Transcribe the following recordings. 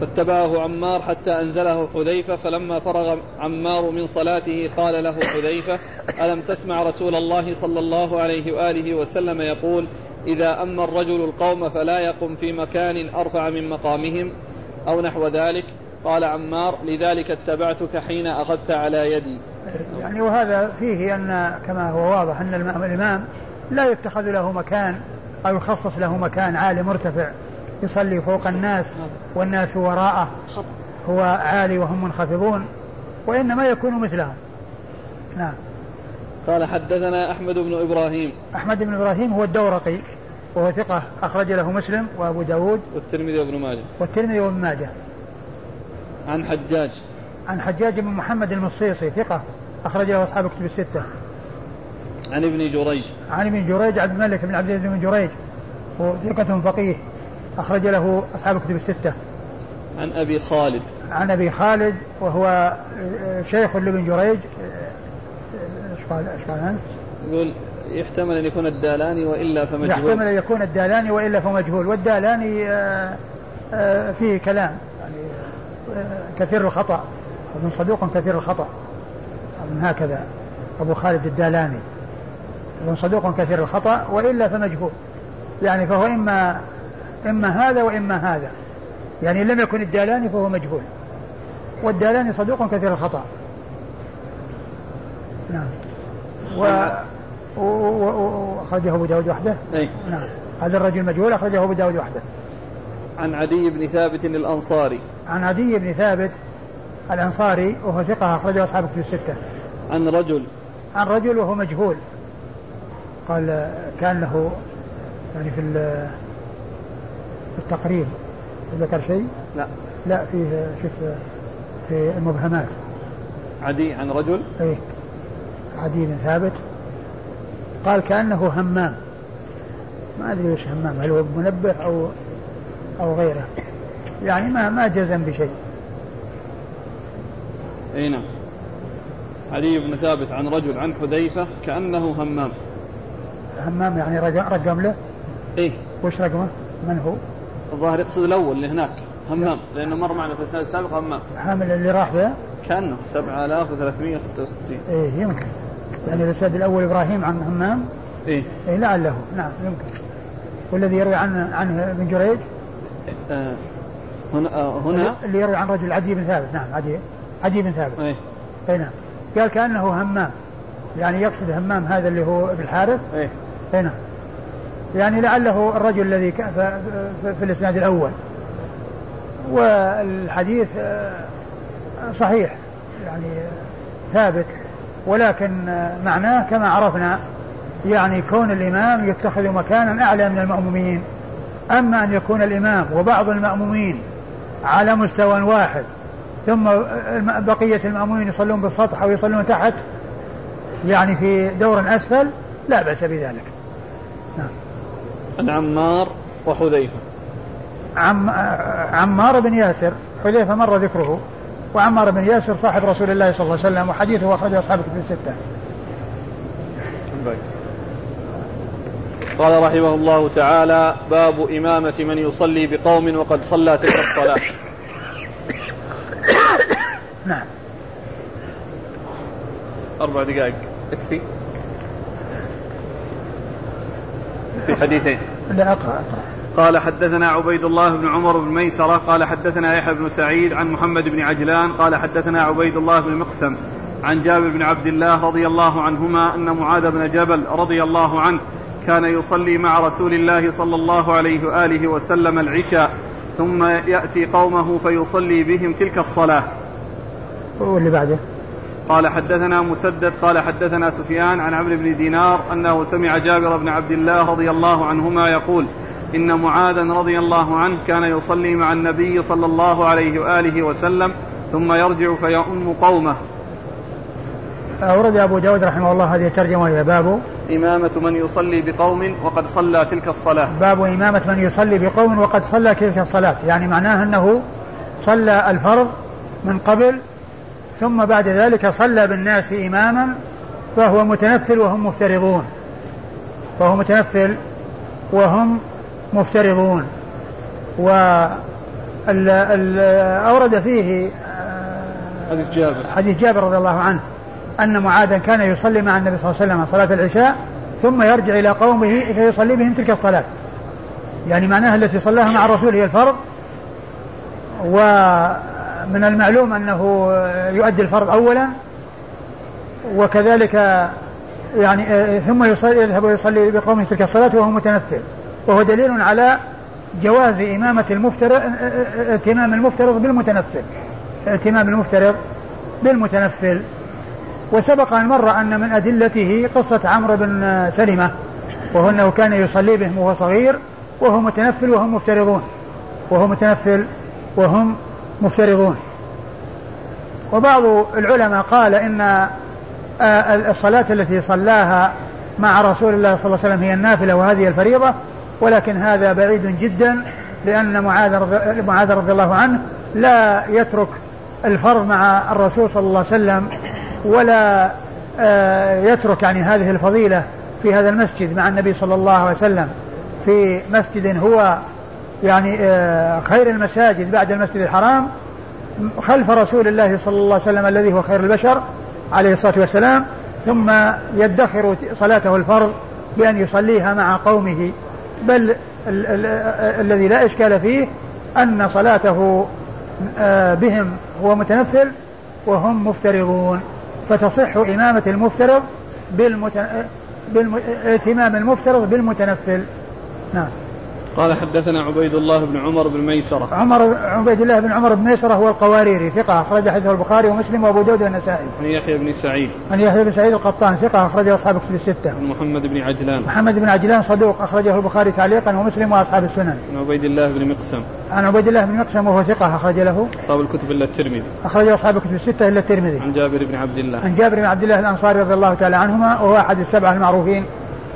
فاتبعه عمار حتى أنزله حذيفة فلما فرغ عمار من صلاته قال له حذيفة ألم تسمع رسول الله صلى الله عليه وآله وسلم يقول إذا أما الرجل القوم فلا يقم في مكان أرفع من مقامهم أو نحو ذلك؟ قال عمار لذلك اتبعتك حين أخذت على يدي. يعني وهذا فيه أن كما هو واضح أن الإمام لا يتخذ له مكان أو يخصص له مكان عالي مرتفع. يصلي فوق الناس والناس وراءه. هو عالي وهم منخفضون وإنما يكون مثلهم نعم. قال حدثنا أحمد بن إبراهيم. أحمد بن إبراهيم هو الدورقي وهو ثقة أخرج له مسلم وأبو داود والترمذي وابن ماجه. والترمذي وابن ماجه. عن حجاج. عن حجاج بن محمد المصيصي ثقة أخرج له أصحاب كتب الستة. عن ابن جريج. عن ابن جريج عبد الملك بن عبد العزيز بن جريج ثقة فقيه. أخرج له أصحاب كتب الستة. عن أبي خالد. عن أبي خالد وهو شيخ لابن جريج. إيش قال إيش قال يقول يحتمل أن يكون الدالاني وإلا فمجهول. يحتمل أن يكون الدالاني وإلا فمجهول. والدالاني آه، آه، فيه كلام. يعني آه، كثير الخطأ. أظن صدوق كثير الخطأ. أظن هكذا. أبو خالد الدالاني. أظن صدوق كثير الخطأ وإلا فمجهول. يعني فهو إما إما هذا وإما هذا. يعني لم يكن الدالاني فهو مجهول. والدالاني صدوق كثير الخطأ. نعم. و وأخرجه أبو داود وحده. أي. نعم. هذا الرجل مجهول أخرجه أبو داود وحده. عن عدي بن ثابت الأنصاري. عن عدي بن ثابت الأنصاري وهو ثقة أخرجه أصحاب في الستة. عن رجل. عن رجل وهو مجهول. قال كان له يعني في في التقريب. ذكر شيء؟ لا. لا فيه شوف في المبهمات. عدي عن رجل؟ إيه. عدي بن ثابت. قال كأنه همام. ما أدري وش همام هل هو منبه أو أو غيره. يعني ما ما جزم بشيء. إي نعم. علي بن ثابت عن رجل عن حذيفة كأنه همام. همام يعني رقم له؟ إيه. وش رقمه؟ من هو؟ الظاهر يقصد الأول اللي هناك همام لأنه مر معنا في السنة السابقة همام. حامل اللي راح به؟ كأنه 7366 إيه يمكن. يعني الأستاذ الأول إبراهيم عن همام؟ إيه. إيه لعله. نعم يمكن. والذي يروي عنه عنه ابن جريج؟ آه هنا آه هنا؟ اللي يروي عن رجل عدي بن ثابت. نعم عدي عدي بن ثابت. إيه. اي نعم. قال كأنه همام. يعني يقصد همام هذا اللي هو ابن الحارث؟ إيه. اي نعم. يعني لعله الرجل الذي في, الإسناد الأول. والحديث آه، صحيح يعني ثابت ولكن معناه كما عرفنا يعني كون الإمام يتخذ مكانا أعلى من المأمومين. أما أن يكون الإمام وبعض المأمومين على مستوى واحد ثم بقية المأمومين يصلون بالسطح أو يصلون تحت يعني في دور أسفل لا بأس بذلك. نعم. عن عمار وحذيفة. عم عمار بن ياسر حذيفة مر ذكره. وعمار بن ياسر صاحب رسول الله صلى الله عليه وسلم وحديثه أخرجه أصحاب في الستة. قال رحمه الله تعالى باب إمامة من يصلي بقوم وقد صلى تلك الصلاة. نعم. أربع دقائق. تكفي في حديثين. لا أقرأ أقرأ. قال حدثنا عبيد الله بن عمر بن ميسرة قال حدثنا يحيى بن سعيد عن محمد بن عجلان قال حدثنا عبيد الله بن مقسم عن جابر بن عبد الله رضي الله عنهما أن معاذ بن جبل رضي الله عنه كان يصلي مع رسول الله صلى الله عليه وآله وسلم العشاء ثم يأتي قومه فيصلي بهم تلك الصلاة. واللي بعده؟ قال حدثنا مسدد قال حدثنا سفيان عن عمرو بن دينار أنه سمع جابر بن عبد الله رضي الله عنهما يقول إن معاذا رضي الله عنه كان يصلي مع النبي صلى الله عليه وآله وسلم ثم يرجع فيؤم قومه. أورد أبو داود رحمه الله هذه الترجمة وهي باب إمامة من يصلي بقوم وقد صلى تلك الصلاة. باب إمامة من يصلي بقوم وقد صلى تلك الصلاة. يعني معناه أنه صلى الفرض من قبل ثم بعد ذلك صلى بالناس إماما فهو متنفل وهم مفترضون. فهو متنفل وهم مفترضون. ال أورد فيه حديث جابر. حديث جابر رضي الله عنه أن معاذا كان يصلي مع النبي صلى الله عليه وسلم صلاة العشاء ثم يرجع إلى قومه فيصلي بهم تلك الصلاة. يعني معناها التي صلاها مع الرسول هي الفرض. ومن المعلوم أنه يؤدي الفرض أولا وكذلك يعني ثم يصلي يذهب ويصلي بقومه تلك الصلاة وهو متنفل. وهو دليل على جواز إمامة المفترض ائتمام المفترض بالمتنفل. ائتمام المفترض بالمتنفل. وسبق أن مر أن من أدلته قصة عمرو بن سلمة وهو أنه كان يصلي بهم وهو صغير وهو متنفل وهم مفترضون. وهو متنفل وهم مفترضون. وبعض العلماء قال إن آه، الصلاة التي صلاها مع رسول الله صلى الله عليه وسلم هي النافلة وهذه الفريضة ولكن هذا بعيد جدا لأن معاذ رضي الله عنه لا يترك الفرض مع الرسول صلى الله عليه وسلم ولا آه، يترك يعني هذه الفضيلة في هذا المسجد مع النبي صلى الله عليه وسلم. في مسجد هو يعني آه، خير المساجد بعد المسجد الحرام خلف رسول الله صلى الله عليه وسلم الذي هو خير البشر عليه الصلاة والسلام ثم يدخر صلاته الفرض بأن يصليها مع قومه. بل ال ال الذي لا إشكال فيه أن صلاته آه، بهم هو متنفل وهم مفترضون. فتصح إمامة المفترض بالمت... بالم... ائتمام المفترض بالمتنفل. نعم. قال حدثنا عبيد الله بن عمر بن ميسرة عمر عبيد الله بن عمر بن ميسرة هو القواريري ثقة أخرج حديثه البخاري ومسلم وأبو داود والنسائي. عن يحيى بن سعيد. عن يحيى بن سعيد القطان ثقة أخرجه أصحاب كتب الستة. عن محمد بن عجلان. محمد بن عجلان صدوق أخرجه البخاري تعليقا ومسلم وأصحاب السنن. عن عبيد الله بن مقسم. عن عبيد الله بن مقسم وهو ثقة أخرج له. أصحاب الكتب إلا الترمذي. أخرجه أصحاب الكتب الستة إلا الترمذي. عن جابر بن عبد الله. عن جابر بن عبد الله الأنصاري رضي الله تعالى عنهما وهو أحد السبعة المعروفين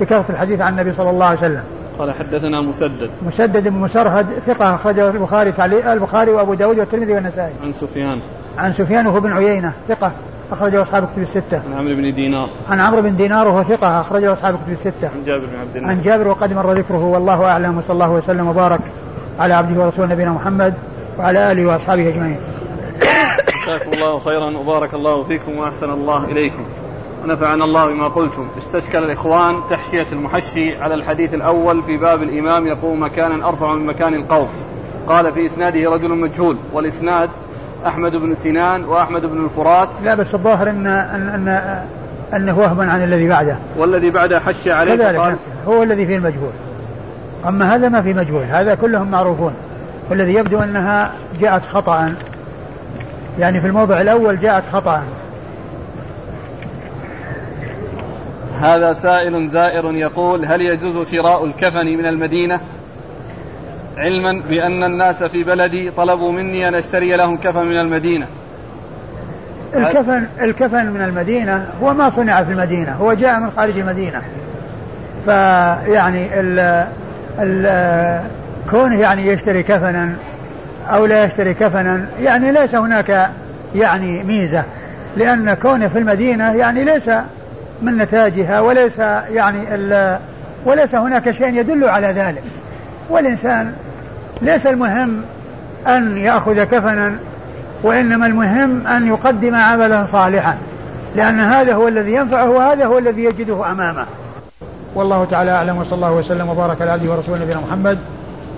بكثرة الحديث عن النبي صلى الله عليه وسلم. قال حدثنا مسدد مسدد بن مسرهد ثقة أخرجه البخاري تعليق البخاري وأبو داود والترمذي والنسائي عن سفيان عن سفيان وهو بن عيينة ثقة أخرجه أصحاب كتب الستة. عن عمرو بن دينار. عن عمرو بن دينار وهو ثقة أخرجه أصحاب كتب الستة. عن جابر بن عبد الله. عن جابر وقد مر ذكره والله أعلم وصلى الله وسلم وبارك على عبده ورسوله نبينا محمد وعلى آله وأصحابه أجمعين. جزاكم الله خيرا وبارك الله فيكم وأحسن الله إليكم. ونفعنا الله بما قلتم. استشكل الإخوان تحشية المحشي على الحديث الأول في باب الإمام يقوم مكانا أرفع من مكان القوم. قال في إسناده رجل مجهول والإسناد أحمد بن سنان وأحمد بن الفرات. لا بس الظاهر أن أن, أن أنه وهم عن الذي بعده. والذي بعده حشي عليه كذلك هو الذي فيه المجهول. أما هذا ما في مجهول. هذا كلهم معروفون. والذي يبدو أنها جاءت خطأ. يعني في الموضع الأول جاءت خطأ. هذا سائل زائر يقول هل يجوز شراء الكفن من المدينة؟ علما بأن الناس في بلدي طلبوا مني أن أشتري لهم كفن من المدينة. الكفن الكفن من المدينة هو ما صنع في المدينة هو جاء من خارج المدينة. فيعني ال ال كونه يعني يشتري كفنا أو لا يشتري كفنا يعني ليس هناك يعني ميزة لأن كونه في المدينة يعني ليس من نتاجها وليس يعني وليس هناك شيء يدل على ذلك. والإنسان ليس المهم أن يأخذ كفنا وإنما المهم أن يقدم عملا صالحا لأن هذا هو الذي ينفعه وهذا هو الذي يجده أمامه. والله تعالى أعلم وصلى الله وسلم وبارك على عبده ورسوله نبينا محمد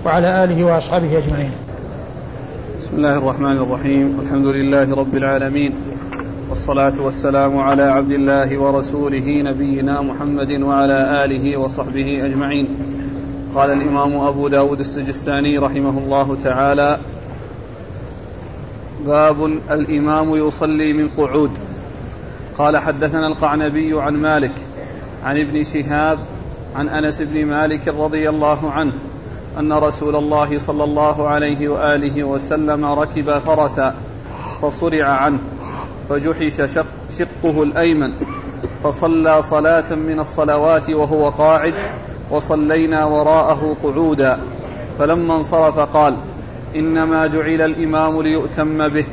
وعلى آله وأصحابه أجمعين. بسم الله الرحمن الرحيم. الحمد لله رب العالمين. والصلاة والسلام على عبد الله ورسوله نبينا محمد وعلى آله وصحبه أجمعين. قال الإمام أبو داود السجستاني رحمه الله تعالى باب الإمام يصلي من قعود. قال حدثنا القعنبي عن مالك عن ابن شهاب عن أنس بن مالك رضي الله عنه أن رسول الله صلى الله عليه وآله وسلم ركب فرسا فصرع عنه. فجحش شق شقه الأيمن فصلى صلاة من الصلوات وهو قاعد وصلينا وراءه قعودا. فلما انصرف قال إنما جعل الإمام ليؤتم به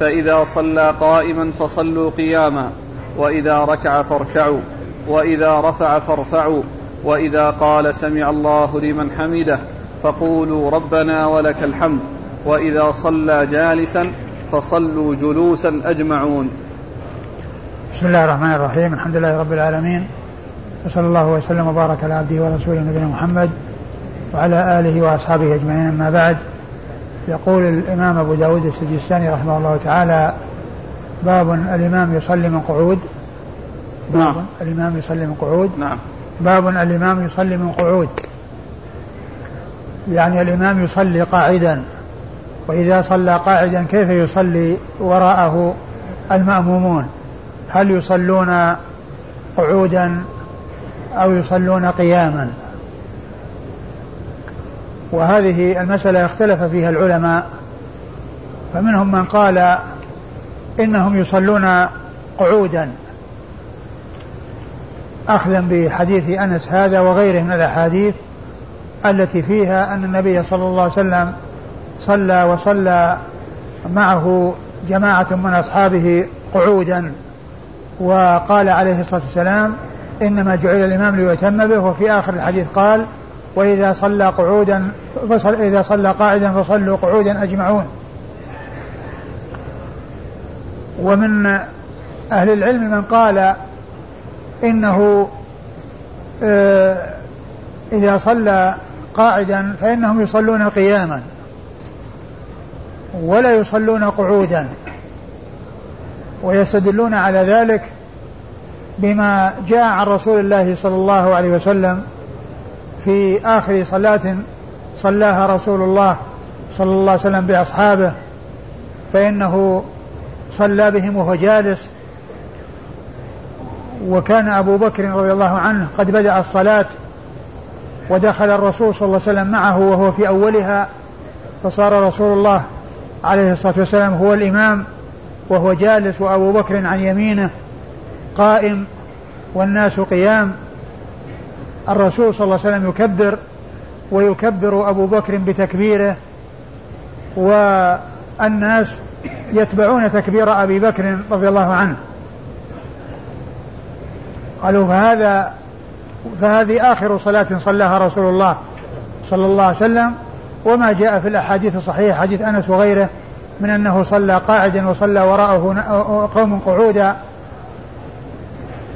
فإذا صلى قائما فصلوا قياما وإذا ركع فاركعوا وإذا رفع فارفعوا وإذا قال سمع الله لمن حمده فقولوا ربنا ولك الحمد وإذا صلى جالسا فصلوا جلوسا أجمعون. بسم الله الرحمن الرحيم. الحمد لله رب العالمين. وصلى الله وسلم وبارك على عبده ورسوله نبينا محمد وعلى آله وأصحابه أجمعين. أما بعد يقول الإمام أبو داود السجستاني رحمه الله تعالى باب الإمام يصلي من قعود. باب نعم. الإمام يصلي من قعود. نعم. باب الإمام يصلي من قعود. يعني الإمام يصلي قاعدا. وإذا صلى قاعدا كيف يصلي وراءه المأمومون؟ هل يصلون قعودا أو يصلون قياما؟ وهذه المسألة اختلف فيها العلماء فمنهم من قال إنهم يصلون قعودا. أخذا بحديث أنس هذا وغيره من الأحاديث التي فيها أن النبي صلى الله عليه وسلم صلى وصلى معه جماعة من أصحابه قعودا وقال عليه الصلاة والسلام إنما جعل الإمام ليؤتم به وفي آخر الحديث قال وإذا صلى قعودا فصل إذا صلى قاعدا فصلوا قعودا أجمعون. ومن أهل العلم من قال إنه آه، إذا صلى قاعدا فإنهم يصلون قياما. ولا يصلون قعودا ويستدلون على ذلك بما جاء عن رسول الله صلى الله عليه وسلم في آخر صلاة صلاها رسول الله صلى الله عليه وسلم بأصحابه فإنه صلى بهم وهو جالس. وكان أبو بكر رضي الله عنه قد بدأ الصلاة ودخل الرسول صلى الله عليه وسلم معه وهو في أولها فصار رسول الله. عليه الصلاة والسلام هو الإمام وهو جالس وأبو بكر عن يمينه قائم والناس قيام. الرسول صلى الله عليه وسلم يكبر ويكبر أبو بكر بتكبيره والناس يتبعون تكبير أبي بكر رضي الله عنه. قالوا فهذا فهذه آخر صلاة صلاها رسول الله صلى الله عليه وسلم. وما جاء في الأحاديث الصحيحة حديث أنس وغيره من أنه صلى قاعدا وصلى وراءه قوم قعودا.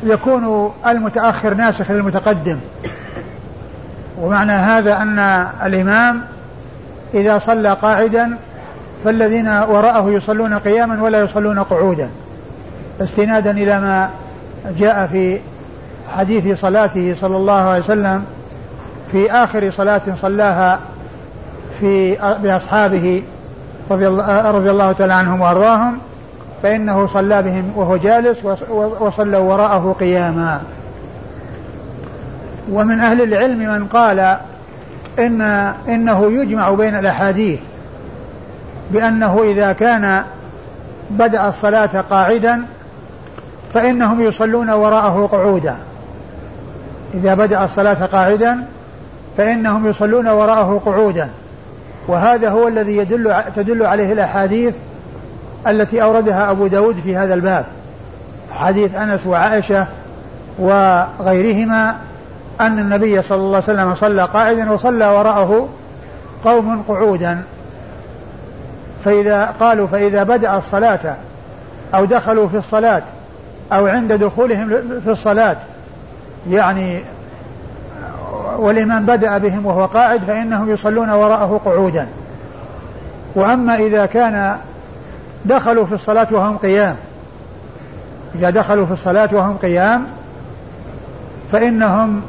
يكون المتأخر ناسخ للمتقدم. ومعنى هذا أن الإمام إذا صلى قاعدا فالذين وراءه يصلون قياما ولا يصلون قعودا. استنادا إلى ما جاء في حديث صلاته صلى الله عليه وسلم في آخر صلاة صلاها في بأصحابه رضي الله, رضي الله تعالى عنهم وأرضاهم فإنه صلى بهم وهو جالس وصلوا وراءه قياما. ومن أهل العلم من قال إن إنه يجمع بين الأحاديث بأنه إذا كان بدأ الصلاة قاعدا فإنهم يصلون وراءه قعودا. إذا بدأ الصلاة قاعدا فإنهم يصلون وراءه قعودا. وهذا هو الذي يدل تدل عليه الأحاديث التي أوردها أبو داود في هذا الباب. حديث أنس وعائشة وغيرهما أن النبي صلى الله عليه وسلم صلى قاعدا وصلى وراءه قوم قعودا. فإذا قالوا فإذا بدأ الصلاة أو دخلوا في الصلاة أو عند دخولهم في الصلاة يعني والإمام بدأ بهم وهو قاعد فإنهم يصلون وراءه قعودا. وأما إذا كان دخلوا في الصلاة وهم قيام إذا دخلوا في الصلاة وهم قيام فإنهم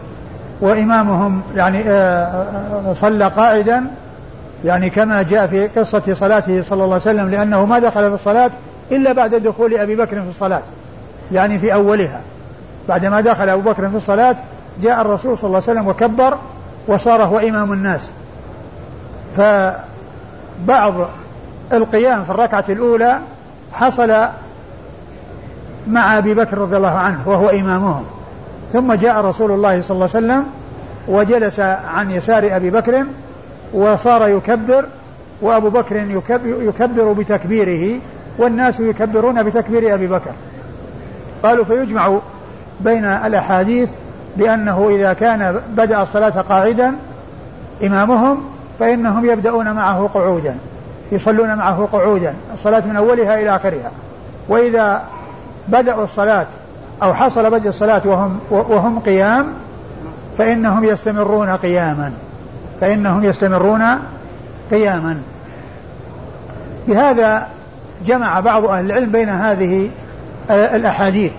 وإمامهم يعني آه، آه، صلى قاعدا يعني كما جاء في قصة صلاته صلى الله عليه وسلم لأنه ما دخل في الصلاة إلا بعد دخول أبي بكر في الصلاة يعني في أولها. بعدما دخل أبو بكر في الصلاة جاء الرسول صلى الله عليه وسلم وكبر وصار هو إمام الناس. فبعض القيام في الركعة الأولى حصل مع أبي بكر رضي الله عنه وهو إمامهم. ثم جاء رسول الله صلى الله عليه وسلم وجلس عن يسار أبي بكر وصار يكبر وأبو بكر يكبر بتكبيره والناس يكبرون بتكبير أبي بكر. قالوا فيجمع بين الأحاديث بأنه إذا كان بدأ الصلاة قاعدا إمامهم فإنهم يبدأون معه قعودا يصلون معه قعودا الصلاة من أولها إلى آخرها. وإذا بدأوا الصلاة أو حصل بدء الصلاة وهم وهم قيام فإنهم يستمرون قياما. فإنهم يستمرون قياما. بهذا جمع بعض أهل العلم بين هذه الأحاديث.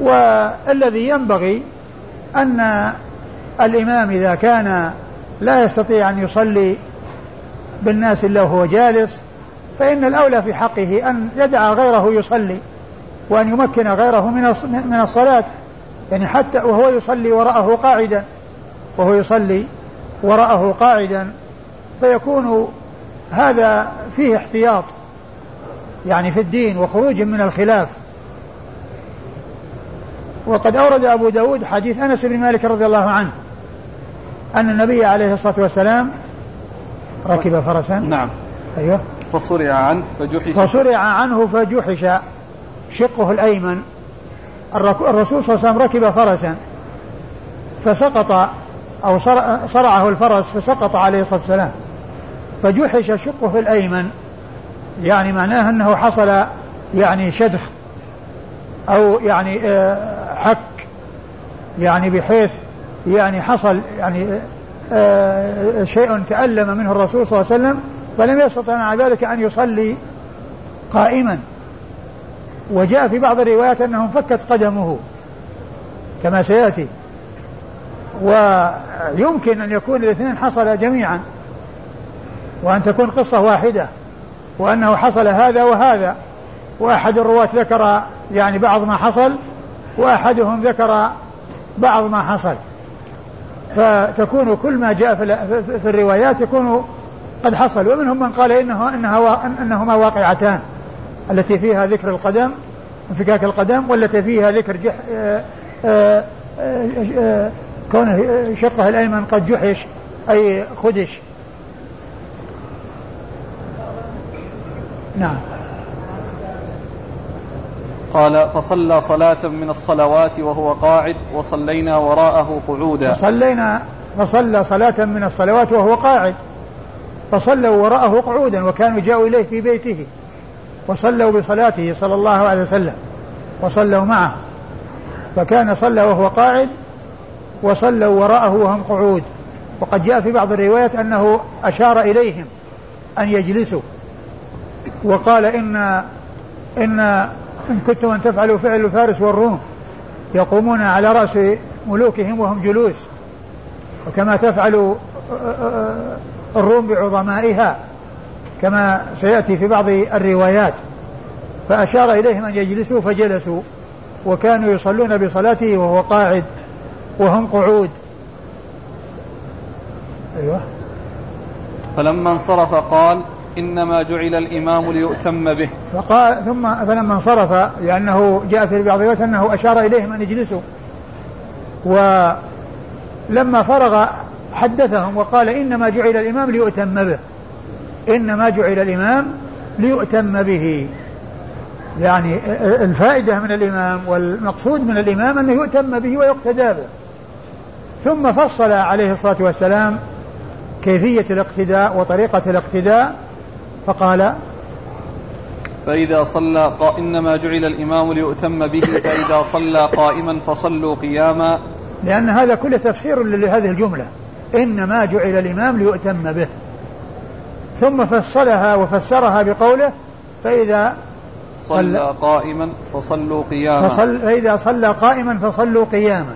والذي ينبغي أن الإمام إذا كان لا يستطيع أن يصلي بالناس إلا وهو جالس فإن الأولى في حقه أن يدع غيره يصلي وأن يمكن غيره من من الصلاة. يعني حتى وهو يصلي وراءه قاعدا وهو يصلي وراءه قاعدا فيكون هذا فيه احتياط يعني في الدين وخروج من الخلاف. وقد أورد أبو داود حديث أنس بن مالك رضي الله عنه أن النبي عليه الصلاة والسلام ركب فرسا. نعم. أيوه. فصرع عنه فجحش. فصرع عنه فجحش. شقه الأيمن. الرسول صلى الله عليه وسلم ركب فرسا. فسقط أو صرعه الفرس فسقط عليه الصلاة والسلام. فجحش شقه الأيمن. يعني معناه أنه حصل يعني شدخ. أو يعني آه، حك يعني بحيث يعني حصل يعني آه، شيء تألم منه الرسول صلى الله عليه وسلم فلم يستطع مع ذلك أن يصلي قائما. وجاء في بعض الروايات أنه انفكت قدمه كما سيأتي. ويمكن أن يكون الاثنين حصل جميعا وأن تكون قصة واحدة وأنه حصل هذا وهذا. وأحد الرواة ذكر يعني بعض ما حصل وأحدهم ذكر بعض ما حصل. فتكون كل ما جاء في الروايات يكون قد حصل. ومنهم من قال إنه إنها إنهما واقعتان. التي فيها ذكر القدم انفكاك القدم والتي فيها ذكر جح آآ آآ آآ كونه شقه الأيمن قد جحش أي خدش. نعم. قال فصلى صلاة من الصلوات وهو قاعد وصلينا وراءه قعودا. فصلينا فصلى صلاة من الصلوات وهو قاعد. فصلوا وراءه قعودا وكانوا جاءوا إليه في بيته. وصلوا بصلاته صلى الله عليه وسلم. وصلوا معه. فكان صلى وهو قاعد وصلوا وراءه وهم قعود. وقد جاء في بعض الروايات أنه أشار إليهم أن يجلسوا. وقال إن إن إن كنتم أن تفعلوا فعل فارس والروم يقومون على رأس ملوكهم وهم جلوس. وكما تفعل الروم بعظمائها كما سيأتي في بعض الروايات. فأشار إليهم أن يجلسوا فجلسوا وكانوا يصلون بصلاته وهو قاعد وهم قعود. أيوة. فلما انصرف قال إنما جعل الإمام ليؤتم به. فقال ثم فلما انصرف لأنه جاء في بعض أنه أشار إليهم أن يجلسوا ولما فرغ حدثهم وقال إنما جعل الإمام ليؤتم به. إنما جعل الإمام ليؤتم به. يعني الفائدة من الإمام والمقصود من الإمام أنه يؤتم به ويقتدى به. ثم فصل عليه الصلاة والسلام كيفية الاقتداء وطريقة الاقتداء. فقال فإذا صلى قا... إنما جعل الإمام ليؤتم به فإذا صلى قائما فصلوا قياما. لأن هذا كله تفسير لهذه الجملة. إنما جعل الإمام ليؤتم به. ثم فصلها وفسرها بقوله فإذا صلى قائما فصلوا قياما. فصل فإذا صلى قائما فصلوا قياما.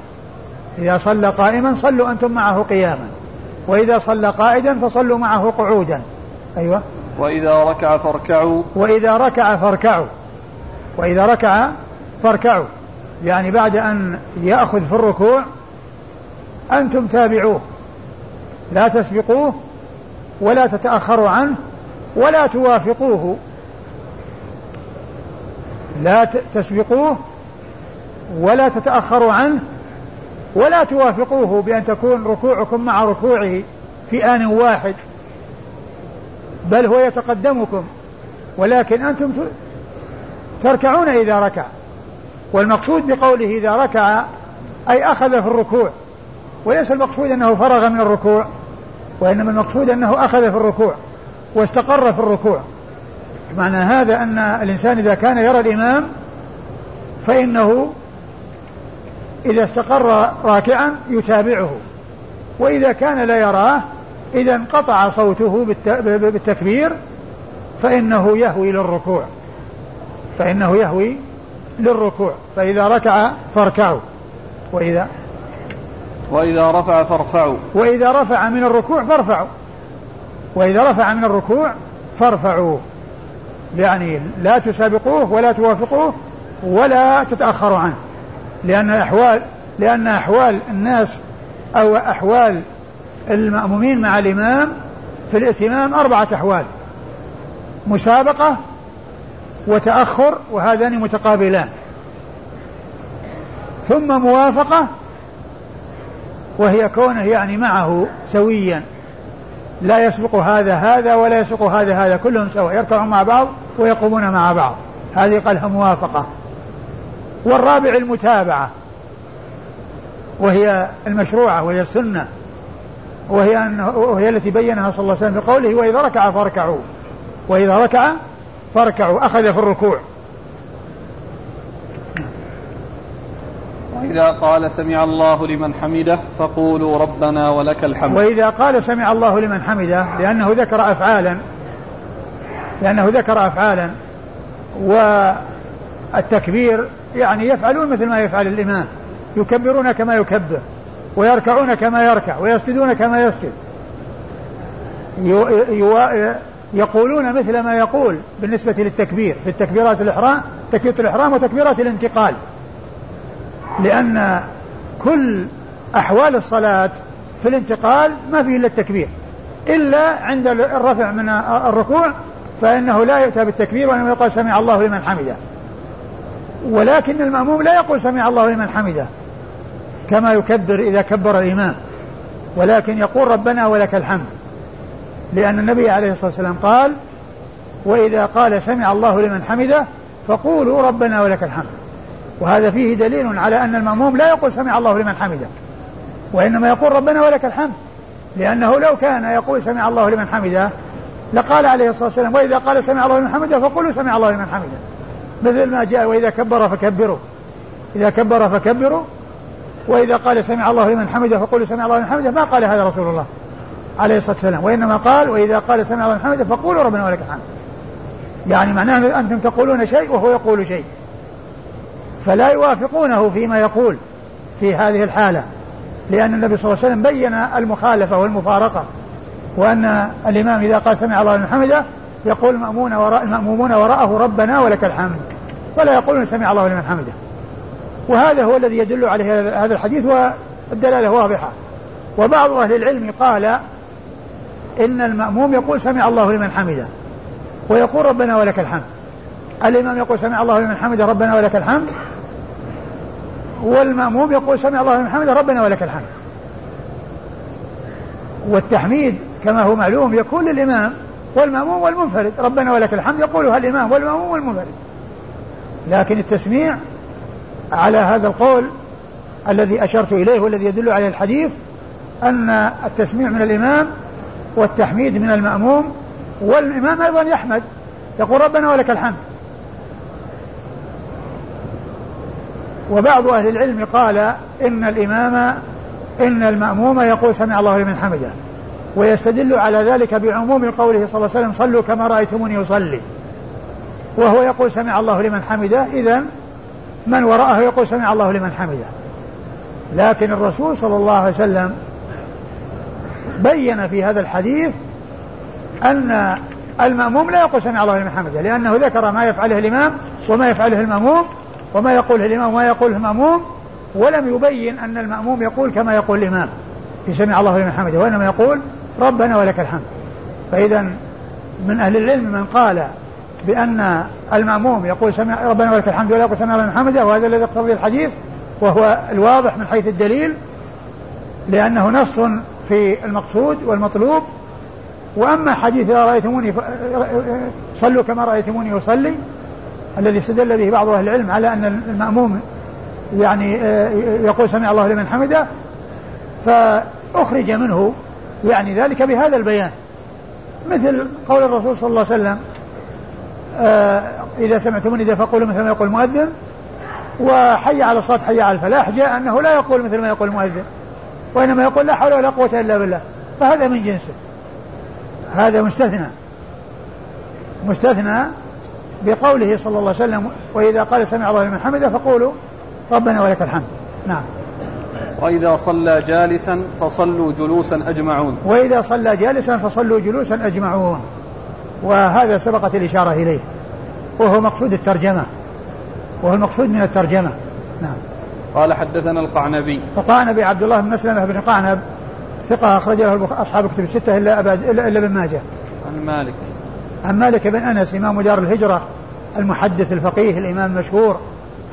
إذا صلى قائما صلوا أنتم معه قياما. وإذا صلى قاعدا فصلوا معه قعودا. أيوة. وإذا ركع فاركعوا. وإذا ركع فاركعوا. وإذا ركع فاركعوا. يعني بعد أن يأخذ في الركوع أنتم تابعوه. لا تسبقوه ولا تتأخروا عنه ولا توافقوه. لا تسبقوه ولا تتأخروا عنه ولا توافقوه بأن تكون ركوعكم مع ركوعه في آن واحد. بل هو يتقدمكم ولكن أنتم تركعون إذا ركع. والمقصود بقوله إذا ركع أي أخذ في الركوع. وليس المقصود أنه فرغ من الركوع وإنما المقصود أنه أخذ في الركوع واستقر في الركوع. معنى هذا أن الإنسان إذا كان يرى الإمام فإنه إذا استقر راكعا يتابعه وإذا كان لا يراه إذا انقطع صوته بالتكبير فإنه يهوي للركوع. فإنه يهوي للركوع. فإذا ركع فاركعوا. وإذا وإذا رفع فارفعوا. وإذا رفع من الركوع فارفعوا. وإذا رفع من الركوع فارفعوا. يعني لا تسابقوه ولا توافقوه ولا تتأخروا عنه. لأن أحوال لأن أحوال الناس أو أحوال المأمومين مع الإمام في الائتمام أربعة أحوال. مسابقة وتأخر وهذان متقابلان. ثم موافقة وهي كونه يعني معه سويا. لا يسبق هذا هذا ولا يسبق هذا هذا كلهم سواء يركعون مع بعض ويقومون مع بعض. هذه قالها موافقة. والرابع المتابعة وهي المشروعة وهي السنة. وهي أنه وهي التي بينها صلى الله عليه وسلم بقوله وإذا ركع فاركعوا. وإذا ركع فاركعوا. أخذ في الركوع. وإذا قال سمع الله لمن حمده فقولوا ربنا ولك الحمد. وإذا قال سمع الله لمن حمده لأنه ذكر أفعالا. لأنه ذكر أفعالا. والتكبير يعني يفعلون مثل ما يفعل الإمام. يكبرون كما يكبر. ويركعون كما يركع ويسجدون كما يسجد. يقولون مثل ما يقول بالنسبة للتكبير في التكبيرات الإحرام تكبيرة الإحرام وتكبيرات الانتقال. لأن كل أحوال الصلاة في الانتقال ما فيه إلا التكبير. إلا عند الرفع من الركوع فإنه لا يؤتى بالتكبير وإنما يقول سمع الله لمن حمده. ولكن المأموم لا يقول سمع الله لمن حمده. كما يكبر إذا كبر الإمام. ولكن يقول ربنا ولك الحمد. لأن النبي عليه الصلاة والسلام قال وإذا قال سمع الله لمن حمده فقولوا ربنا ولك الحمد. وهذا فيه دليل على أن المأموم لا يقول سمع الله لمن حمده. وإنما يقول ربنا ولك الحمد. لأنه لو كان يقول سمع الله لمن حمده لقال عليه الصلاة والسلام وإذا قال سمع الله لمن حمده فقولوا سمع الله لمن حمده. مثل ما جاء وإذا كبر فكبروا. إذا كبر فكبروا. وإذا قال سمع الله لمن حمده فقولوا سمع الله لمن حمده ما قال هذا رسول الله عليه الصلاة والسلام. وإنما قال وإذا قال سمع الله لمن حمده فقولوا ربنا ولك الحمد. يعني معناه أنتم تقولون شيء وهو يقول شيء. فلا يوافقونه فيما يقول في هذه الحالة لأن النبي صلى الله عليه وسلم بين المخالفة والمفارقة وأن الإمام إذا قال سمع الله لمن حمده يقول المأمون وراء المأمومون وراءه ربنا ولك الحمد. ولا يقولون سمع الله لمن حمده. وهذا هو الذي يدل عليه هذا الحديث والدلالة واضحة. وبعض أهل العلم قال إن المأموم يقول سمع الله لمن حمده ويقول ربنا ولك الحمد. الإمام يقول سمع الله لمن حمده ربنا ولك الحمد. والمأموم يقول سمع الله لمن حمده ربنا ولك الحمد. والتحميد كما هو معلوم يكون للإمام والمأموم والمنفرد. ربنا ولك الحمد يقولها الإمام والمأموم والمنفرد. لكن التسميع على هذا القول الذي أشرت إليه والذي يدل عليه الحديث أن التسميع من الإمام والتحميد من المأموم والإمام أيضا يحمد يقول ربنا ولك الحمد. وبعض أهل العلم قال إن الإمام إن المأموم يقول سمع الله لمن حمده ويستدل على ذلك بعموم قوله صلى الله عليه وسلم صلوا كما رأيتموني أصلي وهو يقول سمع الله لمن حمده إذا من وراءه يقول سمع الله لمن حمده. لكن الرسول صلى الله عليه وسلم بين في هذا الحديث أن المأموم لا يقول سمع الله لمن حمده لأنه ذكر ما يفعله الإمام وما يفعله المأموم وما يقوله الإمام وما يقوله المأموم ولم يبين أن المأموم يقول كما يقول الإمام في سمع الله لمن حمده وإنما يقول ربنا ولك الحمد. فإذا من أهل العلم من قال بأن المأموم يقول سمع ربنا ولك الحمد ولا يقول سمع لمن حمده وهذا الذي يقتضي الحديث وهو الواضح من حيث الدليل لأنه نص في المقصود والمطلوب. وأما حديث إذا رأيتموني صلوا كما رأيتموني أصلي الذي استدل به بعض أهل العلم على أن المأموم يعني آه، يقول سمع الله لمن حمده فأخرج منه يعني ذلك بهذا البيان. مثل قول الرسول صلى الله عليه وسلم إذا سمعتم إذا فقولوا مثل ما يقول المؤذن وحي على الصلاة حي على الفلاح جاء أنه لا يقول مثل ما يقول المؤذن وإنما يقول لا حول ولا قوة إلا بالله. فهذا من جنسه. هذا مستثنى. مستثنى بقوله صلى الله عليه وسلم وإذا قال سمع الله لمن حمده فقولوا ربنا ولك الحمد. نعم. وإذا صلى جالسا فصلوا جلوسا أجمعون. وإذا صلى جالسا فصلوا جلوسا أجمعون. وهذا سبقت الإشارة إليه. وهو مقصود الترجمة. وهو المقصود من الترجمة. نعم. قال حدثنا القعنبي. القعنبي عبد الله بن مسلمة بن قعنب ثقة أخرج له أصحاب كتب الستة إلا أبد إلا, إلا ابن ماجه. عن مالك. عن مالك بن أنس إمام دار الهجرة المحدث الفقيه الإمام المشهور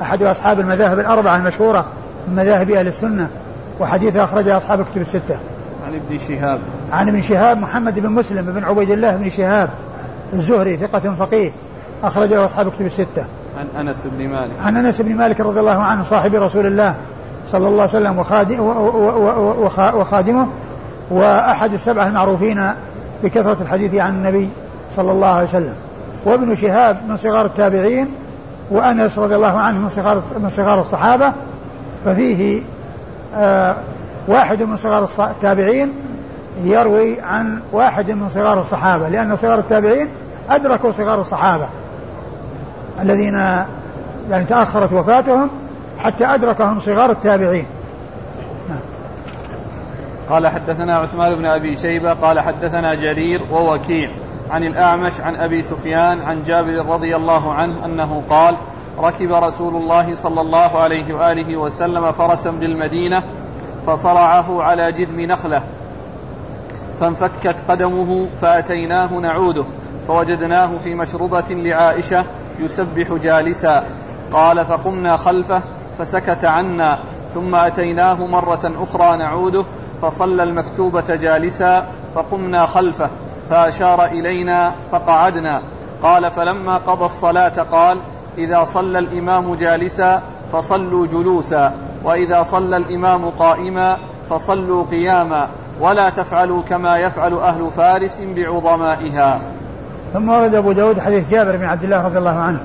أحد أصحاب المذاهب الأربعة المشهورة من مذاهب أهل السنة وحديثه أخرجه أصحاب كتب الستة. عن ابن شهاب. عن ابن شهاب محمد بن مسلم بن عبيد الله بن شهاب. الزهري ثقة فقيه أخرج له أصحاب كتب الستة. عن أنس بن مالك. عن أنس بن مالك رضي الله عنه صاحب رسول الله صلى الله عليه وسلم وخادمه وأحد السبعة المعروفين بكثرة الحديث عن النبي صلى الله عليه وسلم. وابن شهاب من صغار التابعين وأنس رضي الله عنه من صغار من صغار الصحابة ففيه آه واحد من صغار التابعين يروي عن واحد من صغار الصحابة لأن صغار التابعين أدركوا صغار الصحابة الذين يعني تأخرت وفاتهم حتى أدركهم صغار التابعين نعم. قال حدثنا عثمان بن أبي شيبة قال حدثنا جرير ووكيع عن الأعمش عن أبي سفيان عن جابر رضي الله عنه أنه قال ركب رسول الله صلى الله عليه وآله وسلم فرسا بالمدينة فصرعه على جذم نخلة فانفكت قدمه فأتيناه نعوده فوجدناه في مشربة لعائشة يسبح جالسا. قال فقمنا خلفه فسكت عنا ثم أتيناه مرة أخرى نعوده فصلى المكتوبة جالسا فقمنا خلفه فأشار إلينا فقعدنا. قال فلما قضى الصلاة قال إذا صلى الإمام جالسا فصلوا جلوسا وإذا صلى الإمام قائما فصلوا قياما. ولا تفعلوا كما يفعل أهل فارس بعظمائها. ثم ورد أبو داود حديث جابر بن عبد الله رضي الله عنه.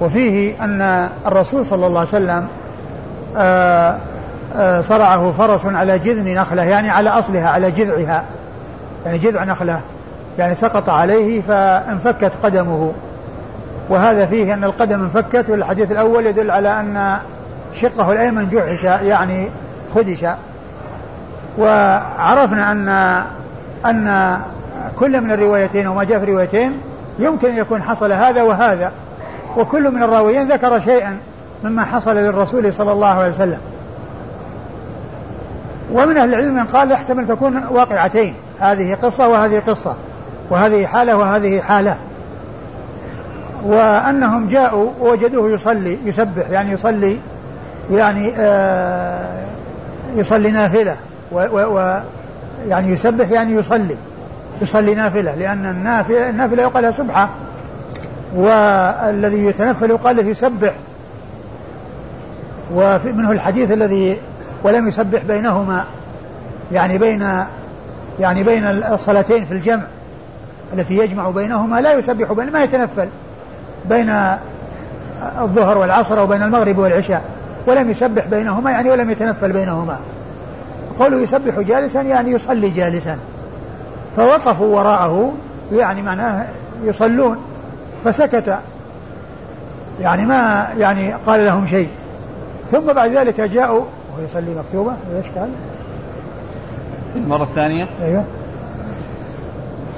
وفيه أن الرسول صلى الله عليه وسلم آه، آه، صرعه فرس على جذن نخلة يعني على أصلها على جذعها يعني جذع نخلة يعني سقط عليه فانفكت قدمه. وهذا فيه أن القدم انفكت والحديث الأول يدل على أن شقه الأيمن جحش يعني خدش. وعرفنا أن أن كل من الروايتين وما جاء في الروايتين يمكن أن يكون حصل هذا وهذا. وكل من الراويين ذكر شيئا مما حصل للرسول صلى الله عليه وسلم. ومن أهل العلم من قال يحتمل تكون واقعتين. هذه قصة وهذه قصة. وهذه حالة وهذه حالة. وأنهم جاءوا ووجدوه يصلي يسبح يعني يصلي يعني آه يصلي نافلة. و, و, و يعني يسبح يعني يصلي يصلي نافلة لأن النافلة, النافلة يقال لها سبحة والذي يتنفل يقال له يسبح. ومنه الحديث الذي ولم يسبح بينهما يعني بين يعني بين الصلاتين في الجمع التي يجمع بينهما لا يسبح بين ما يتنفل بين الظهر والعصر وبين المغرب والعشاء ولم يسبح بينهما يعني ولم يتنفل بينهما. قوله يسبح جالسا يعني يصلي جالسا. فوقفوا وراءه يعني معناه يصلون فسكت. يعني ما يعني قال لهم شيء. ثم بعد ذلك جاءوا وهو يصلي مكتوبة إيش قال؟ في المرة الثانية أيوه.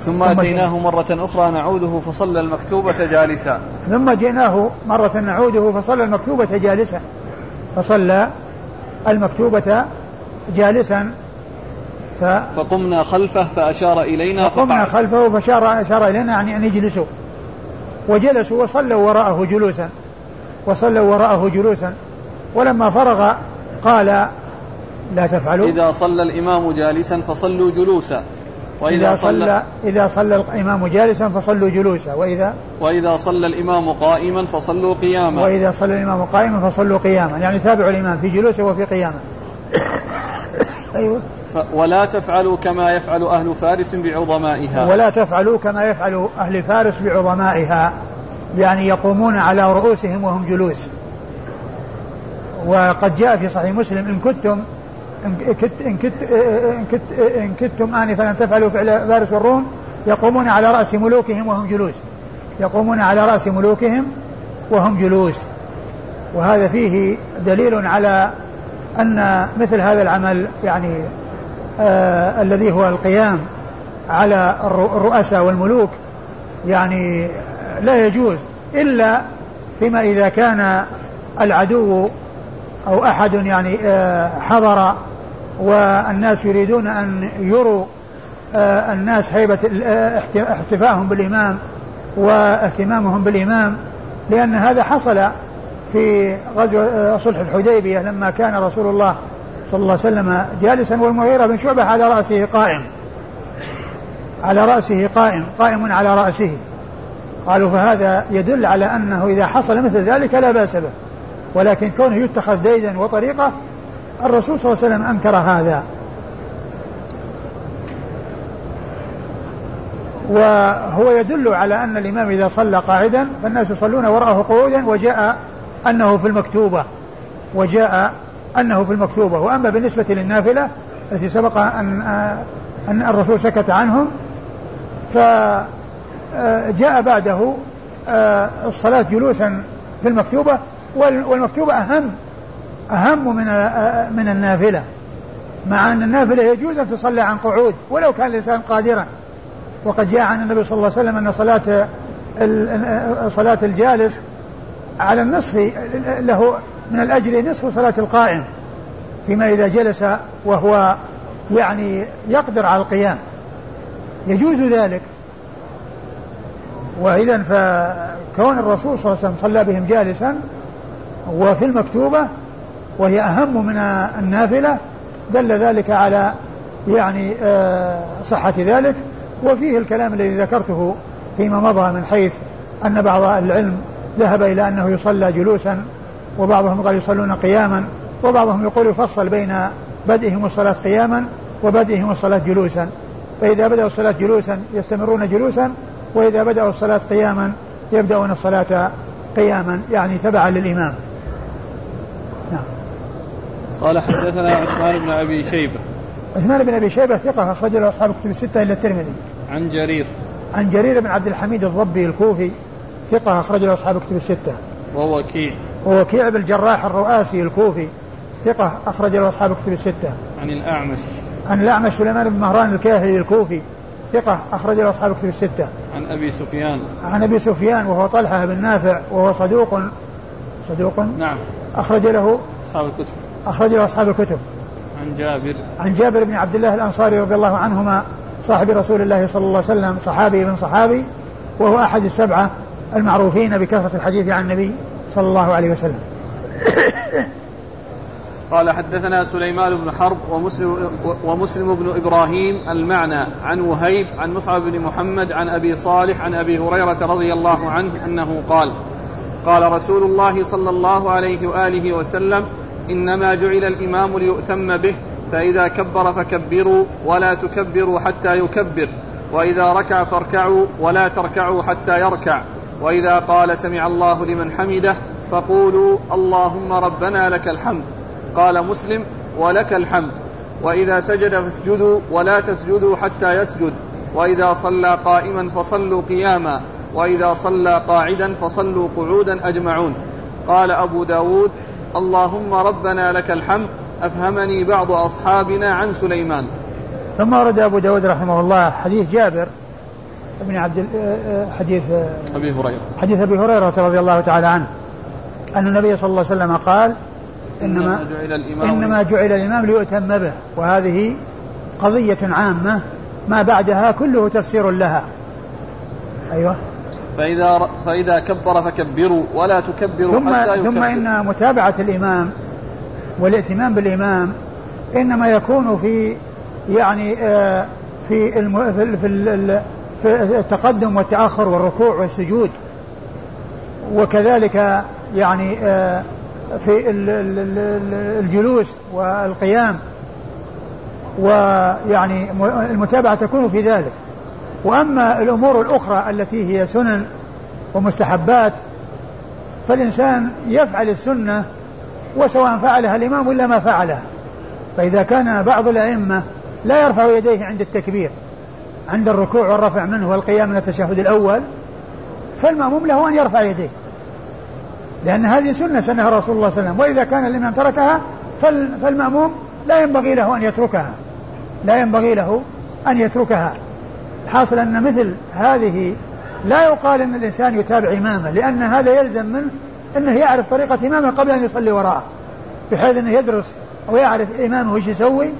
ثم أتيناه مرة أخرى نعوده فصلى المكتوبة جالسا. ثم جئناه مرة نعوده فصلى المكتوبة جالسا. فصلى المكتوبة جالسا ف... فقمنا خلفه فأشار إلينا فقمنا خلفه فأشار أشار إلينا يعني أن يجلسوا. وجلسوا وصلوا وراءه جلوسا. وصلوا وراءه جلوسا. ولما فرغ قال لا تفعلوا. إذا صلى الإمام جالسا فصلوا جلوسا. وإذا صلى إذا صلى الإمام جالسا فصلوا جلوسا. وإذا وإذا صلى الإمام قائما فصلوا قياما. وإذا صلى الإمام قائما فصلوا قياما. يعني تابعوا الإمام في جلوسه وفي قيامه. أيوه. ولا تفعلوا كما يفعل أهل فارس بعظمائها. ولا تفعلوا كما يفعل أهل فارس بعظمائها. يعني يقومون على رؤوسهم وهم جلوس. وقد جاء في صحيح مسلم إن كنتم إن كت إن كت إن كت إن كنتم آنفا أن تفعلوا فعل فارس والروم يقومون على رأس ملوكهم وهم جلوس. يقومون على رأس ملوكهم وهم جلوس. وهذا فيه دليل على أن مثل هذا العمل يعني آه الذي هو القيام على الرؤساء والملوك يعني لا يجوز إلا فيما إذا كان العدو أو أحد يعني آه حضر والناس يريدون أن يروا آه الناس هيبة آه، احتفائهم بالإمام وإهتمامهم بالإمام لأن هذا حصل في غزو آه، صلح الحديبية لما كان رسول الله صلى الله عليه وسلم جالسا والمغيرة بن شعبة على رأسه قائم. على رأسه قائم قائم على رأسه. قالوا فهذا يدل على أنه إذا حصل مثل ذلك لا بأس به. ولكن كونه يتخذ ديدا وطريقة الرسول صلى الله عليه وسلم أنكر هذا. وهو يدل على أن الإمام إذا صلى قاعدا فالناس يصلون وراءه قعودا وجاء أنه في المكتوبة وجاء أنه في المكتوبة. وأما بالنسبة للنافلة التي سبق أن أن الرسول سكت عنهم فجاء بعده الصلاة جلوسا في المكتوبة. والمكتوبة أهم أهم من من النافلة مع أن النافلة يجوز أن تصلى عن قعود ولو كان الإنسان قادرا. وقد جاء عن النبي صلى الله عليه وسلم أن صلاة صلاة الجالس على النصف له من الأجر نصف صلاة القائم فيما إذا جلس وهو يعني يقدر على القيام. يجوز ذلك. وإذا فكون الرسول صلى الله عليه وسلم صلى بهم جالسا وفي المكتوبة وهي أهم من النافلة دل ذلك على يعني آه، صحة ذلك. وفيه الكلام الذي ذكرته فيما مضى من حيث أن بعض العلم ذهب إلى أنه يصلى جلوسا وبعضهم قال يصلون قياما وبعضهم يقول يفصل بين بدئهم الصلاة قياما وبدئهم الصلاة جلوسا. فإذا بدأوا الصلاة جلوسا يستمرون جلوسا وإذا بدأوا الصلاة قياما يبدأون الصلاة قياما يعني تبعا للإمام. نعم. قال حدثنا عثمان بن أبي شيبة. عثمان بن أبي شيبة ثقة أخرج له أصحاب الكتب الستة إلا الترمذي. عن جرير. عن جرير بن عبد الحميد الضبي الكوفي ثقة أخرج له أصحاب الكتب الستة. ووكيع ووكيع بن الجراح الرؤاسي الكوفي. ثقة أخرج له أصحاب الكتب الستة. عن الأعمش. عن الأعمش سليمان بن مهران الكاهلي الكوفي. ثقة أخرج له أصحاب الكتب الستة. عن أبي سفيان. عن أبي سفيان وهو طلحة بن نافع وهو صدوق. صدوق. نعم. أخرج له أصحاب الكتب. أخرج له أصحاب الكتب. عن جابر. عن جابر بن عبد الله الأنصاري رضي الله عنهما صاحب رسول الله صلى الله عليه وسلم صحابي بن صحابي وهو أحد السبعة. المعروفين بكثرة الحديث عن النبي صلى الله عليه وسلم. قال حدثنا سليمان بن حرب ومسلم, ومسلم بن إبراهيم المعنى عن وهيب عن مصعب بن محمد عن أبي صالح عن أبي هريرة رضي الله عنه أنه قال قال رسول الله صلى الله عليه وآله وسلم إنما جعل الإمام ليؤتم به فإذا كبر فكبروا ولا تكبروا حتى يكبر وإذا ركع فاركعوا ولا تركعوا حتى يركع. وإذا قال سمع الله لمن حمده فقولوا اللهم ربنا لك الحمد. قال مسلم ولك الحمد. وإذا سجد فاسجدوا ولا تسجدوا حتى يسجد. وإذا صلى قائما فصلوا قياما. وإذا صلى قاعدا فصلوا قعودا أجمعون. قال أبو داود اللهم ربنا لك الحمد. أفهمني بعض أصحابنا عن سليمان. ثم ورد أبو داود رحمه الله حديث جابر بن عبد حديث أبي هريرة. حديث أبي هريرة رضي الله تعالى عنه أن النبي صلى الله عليه وسلم قال إنما جعل الإمام إنما جعل الإمام ليؤتم به وهذه قضية عامة ما بعدها كله تفسير لها. أيوه. فإذا فإذا كبر فكبروا ولا تكبروا ثم حتى يكبر. ثم إن متابعة الإمام والائتمام بالإمام إنما يكون في يعني آه في في, في, التقدم والتأخر والركوع والسجود. وكذلك يعني آه في الجلوس والقيام. ويعني المتابعة تكون في ذلك. وأما الأمور الأخرى التي هي سنن ومستحبات فالإنسان يفعل السنة وسواء فعلها الإمام ولا ما فعلها. فإذا كان بعض الأئمة لا يرفع يديه عند التكبير. عند الركوع والرفع منه والقيام من التشهد الأول فالمأموم له أن يرفع يديه. لأن هذه سنة سنها رسول الله صلى الله عليه وسلم. وإذا كان الإمام تركها فالمأموم لا ينبغي له أن يتركها. لا ينبغي له أن يتركها. حاصل أن مثل هذه لا يقال أن الإنسان يتابع إمامه لأن هذا يلزم منه أنه يعرف طريقة إمامه قبل أن يصلي وراءه. بحيث أنه يدرس أو يعرف إمامه وش يسوي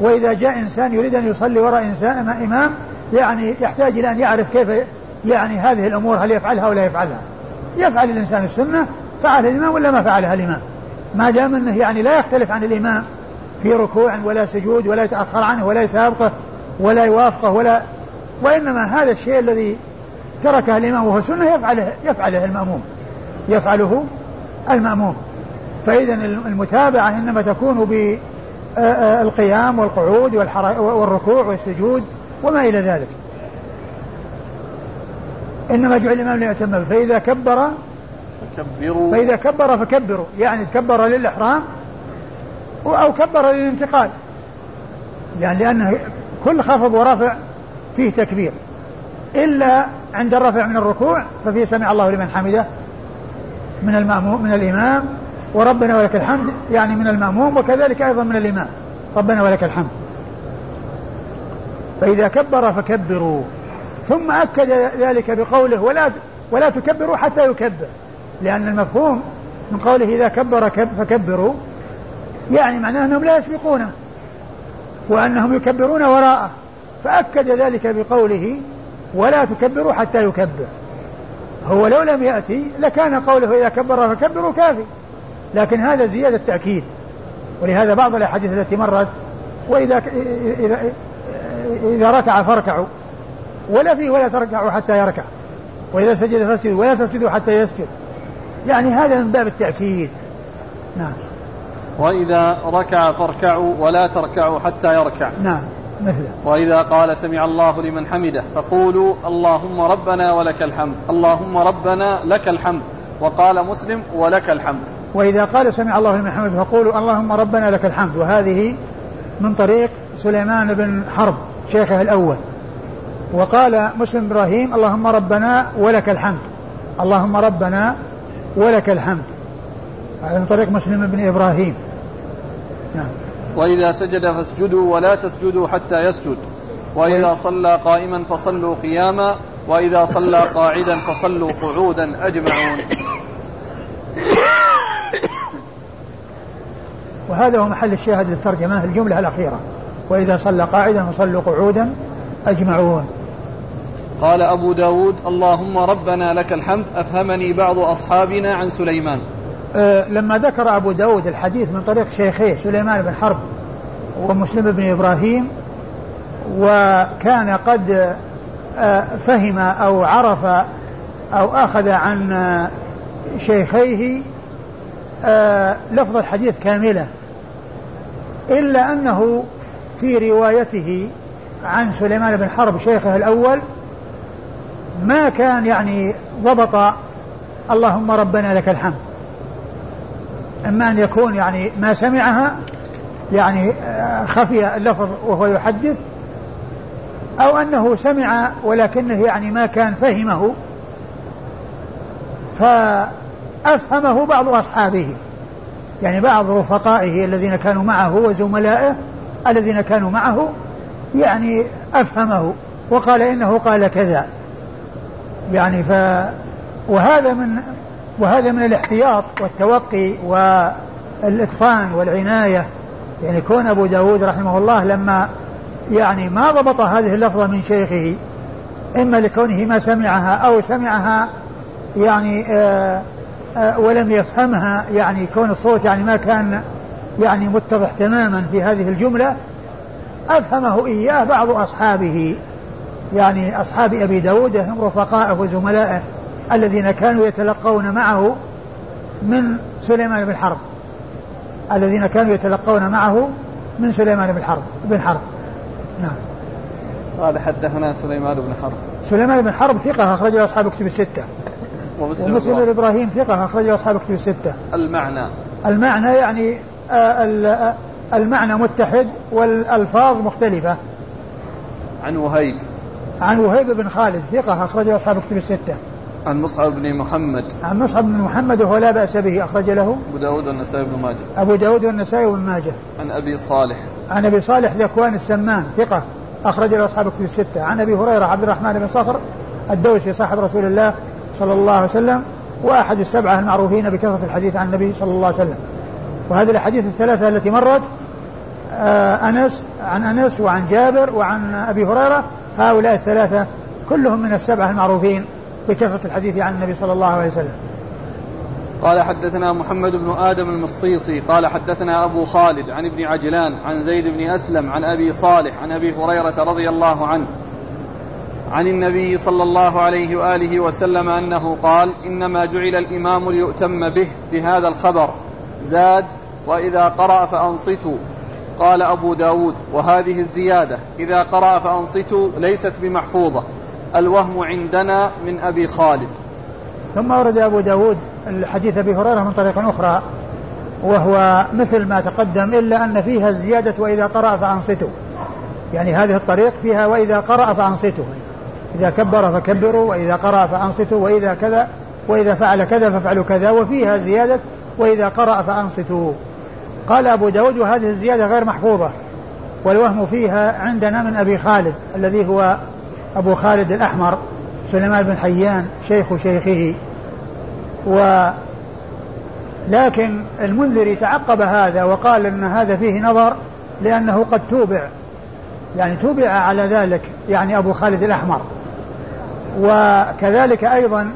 وإذا جاء إنسان يريد أن يصلي وراء إنسان إمام يعني يحتاج إلى أن يعرف كيف يعني هذه الأمور هل يفعلها ولا يفعلها. يفعل الإنسان السنة فعل الإمام ولا ما فعلها الإمام؟ ما دام أنه يعني لا يختلف عن الإمام في ركوع ولا سجود ولا يتأخر عنه ولا يسابقه ولا يوافقه ولا وإنما هذا الشيء الذي تركه الإمام وهو سنة يفعله يفعله المأموم يفعله المأموم. فإذا المتابعة إنما تكون بالقيام والقعود والركوع والسجود وما إلى ذلك. إنما جعل الإمام ليأتم فإذا كبر فكبروا. فإذا كبر فكبروا. يعني كبر للإحرام أو كبر للانتقال. يعني لأنه كل خفض ورفع فيه تكبير. إلا عند الرفع من الركوع ففيه سمع الله لمن حمده من المأموم من الإمام وربنا ولك الحمد يعني من المأموم وكذلك أيضا من الإمام. ربنا ولك الحمد. فإذا كبر فكبروا. ثم أكد ذلك بقوله ولا ولا تكبروا حتى يكبر. لأن المفهوم من قوله إذا كبر فكبروا يعني معناه أنهم لا يسبقونه وأنهم يكبرون وراءه. فأكد ذلك بقوله ولا تكبروا حتى يكبر. هو لو لم يأتي لكان قوله إذا كبر فكبروا كافي. لكن هذا زيادة تأكيد ولهذا بعض الأحاديث التي مرت وإذا إذا, إذا ركع فاركعوا. ولا فيه ولا تركعوا حتى يركع. وإذا سجد فاسجدوا ولا تسجدوا حتى يسجد. يعني هذا من باب التأكيد. نعم. وإذا ركع فاركعوا ولا تركعوا حتى يركع. نعم. مثله. وإذا قال سمع الله لمن حمده فقولوا اللهم ربنا ولك الحمد اللهم ربنا لك الحمد وقال مسلم ولك الحمد. وإذا قال سمع الله لمن حمده فقولوا اللهم ربنا لك الحمد. وهذه من طريق سليمان بن حرب شيخه الأول. وقال مسلم إبراهيم اللهم ربنا ولك الحمد. اللهم ربنا ولك الحمد. هذا من طريق مسلم بن إبراهيم. نعم. وإذا سجد فاسجدوا ولا تسجدوا حتى يسجد. وإذا صلى قائما فصلوا قياما. وإذا صلى قاعدا فصلوا قعودا أجمعون. وهذا هو محل الشاهد للترجمة الجملة الأخيرة. وإذا صلى قاعدا فصلوا قعودا أجمعون. قال أبو داود اللهم ربنا لك الحمد أفهمني بعض أصحابنا عن سليمان. أه لما ذكر أبو داود الحديث من طريق شيخيه سليمان بن حرب ومسلم بن إبراهيم وكان قد أه فهم أو عرف أو أخذ عن شيخيه أه لفظ الحديث كاملة إلا أنه في روايته عن سليمان بن حرب شيخه الأول ما كان يعني ضبط اللهم ربنا لك الحمد إما أن يكون يعني ما سمعها يعني خفي اللفظ وهو يحدث أو أنه سمع ولكنه يعني ما كان فهمه فأفهمه بعض أصحابه. يعني بعض رفقائه الذين كانوا معه وزملائه الذين كانوا معه يعني أفهمه وقال إنه قال كذا. يعني ف وهذا من وهذا من الاحتياط والتوقي والإتقان والعناية. يعني كون أبو داود رحمه الله لما يعني ما ضبط هذه اللفظة من شيخه إما لكونه ما سمعها أو سمعها يعني آآ ولم يفهمها يعني كون الصوت يعني ما كان يعني متضح تماما في هذه الجملة أفهمه إياه بعض أصحابه. يعني أصحاب أبي داود هم رفقائه وزملائه الذين كانوا يتلقون معه من سليمان بن حرب. الذين كانوا يتلقون معه من سليمان بن حرب بن حرب. نعم. قال حدثنا سليمان بن حرب. سليمان بن حرب ثقة أخرجه أصحاب كتب الستة. ومسلم, ومسلم بن إبراهيم ثقة أخرجه أصحاب كتب الستة. المعنى. المعنى يعني آه، المعنى متحد والألفاظ مختلفة. عن وهيب. عن وهيب بن خالد ثقة أخرجه أصحاب كتب الستة. عن مصعب بن محمد. عن مصعب بن محمد وهو لا بأس به أخرج له. أبو داود والنسائي بن ماجه. أبو داود والنسائي بن ماجه. عن أبي صالح. عن أبي صالح ذكوان السمان ثقة أخرج له أصحاب كتب الستة. عن أبي هريرة عبد الرحمن بن صخر الدوسي صاحب رسول الله. صلى الله عليه وسلم وأحد السبعة المعروفين بكثرة الحديث عن النبي صلى الله عليه وسلم. وهذه الأحاديث الثلاثة التي مرت آه، أنس عن أنس وعن جابر وعن أبي هريرة هؤلاء الثلاثة كلهم من السبعة المعروفين بكثرة الحديث عن النبي صلى الله عليه وسلم. قال حدثنا محمد بن آدم المصيصي قال حدثنا أبو خالد عن ابن عجلان عن زيد بن أسلم عن أبي صالح عن أبي هريرة رضي الله عنه. عن النبي صلى الله عليه وآله وسلم أنه قال إنما جعل الإمام ليؤتم به بهذا الخبر. زاد وإذا قرأ فأنصتوا. قال أبو داود وهذه الزيادة إذا قرأ فأنصتوا ليست بمحفوظة. الوهم عندنا من أبي خالد. ثم ورد أبو داود الحديث أبي هريرة من طريق أخرى وهو مثل ما تقدم إلا أن فيها الزيادة وإذا قرأ فأنصتوا. يعني هذه الطريق فيها وإذا قرأ فأنصتوا. إذا كبر فكبروا وإذا قرأ فأنصتوا وإذا كذا وإذا فعل كذا فافعلوا كذا وفيها زيادة وإذا قرأ فأنصتوا. قال أبو داود وهذه الزيادة غير محفوظة والوهم فيها عندنا من أبي خالد الذي هو أبو خالد الأحمر سليمان بن حيان شيخ شيخه. و لكن المنذري تعقب هذا وقال إن هذا فيه نظر لأنه قد توبع. يعني توبع على ذلك يعني أبو خالد الأحمر. وكذلك أيضا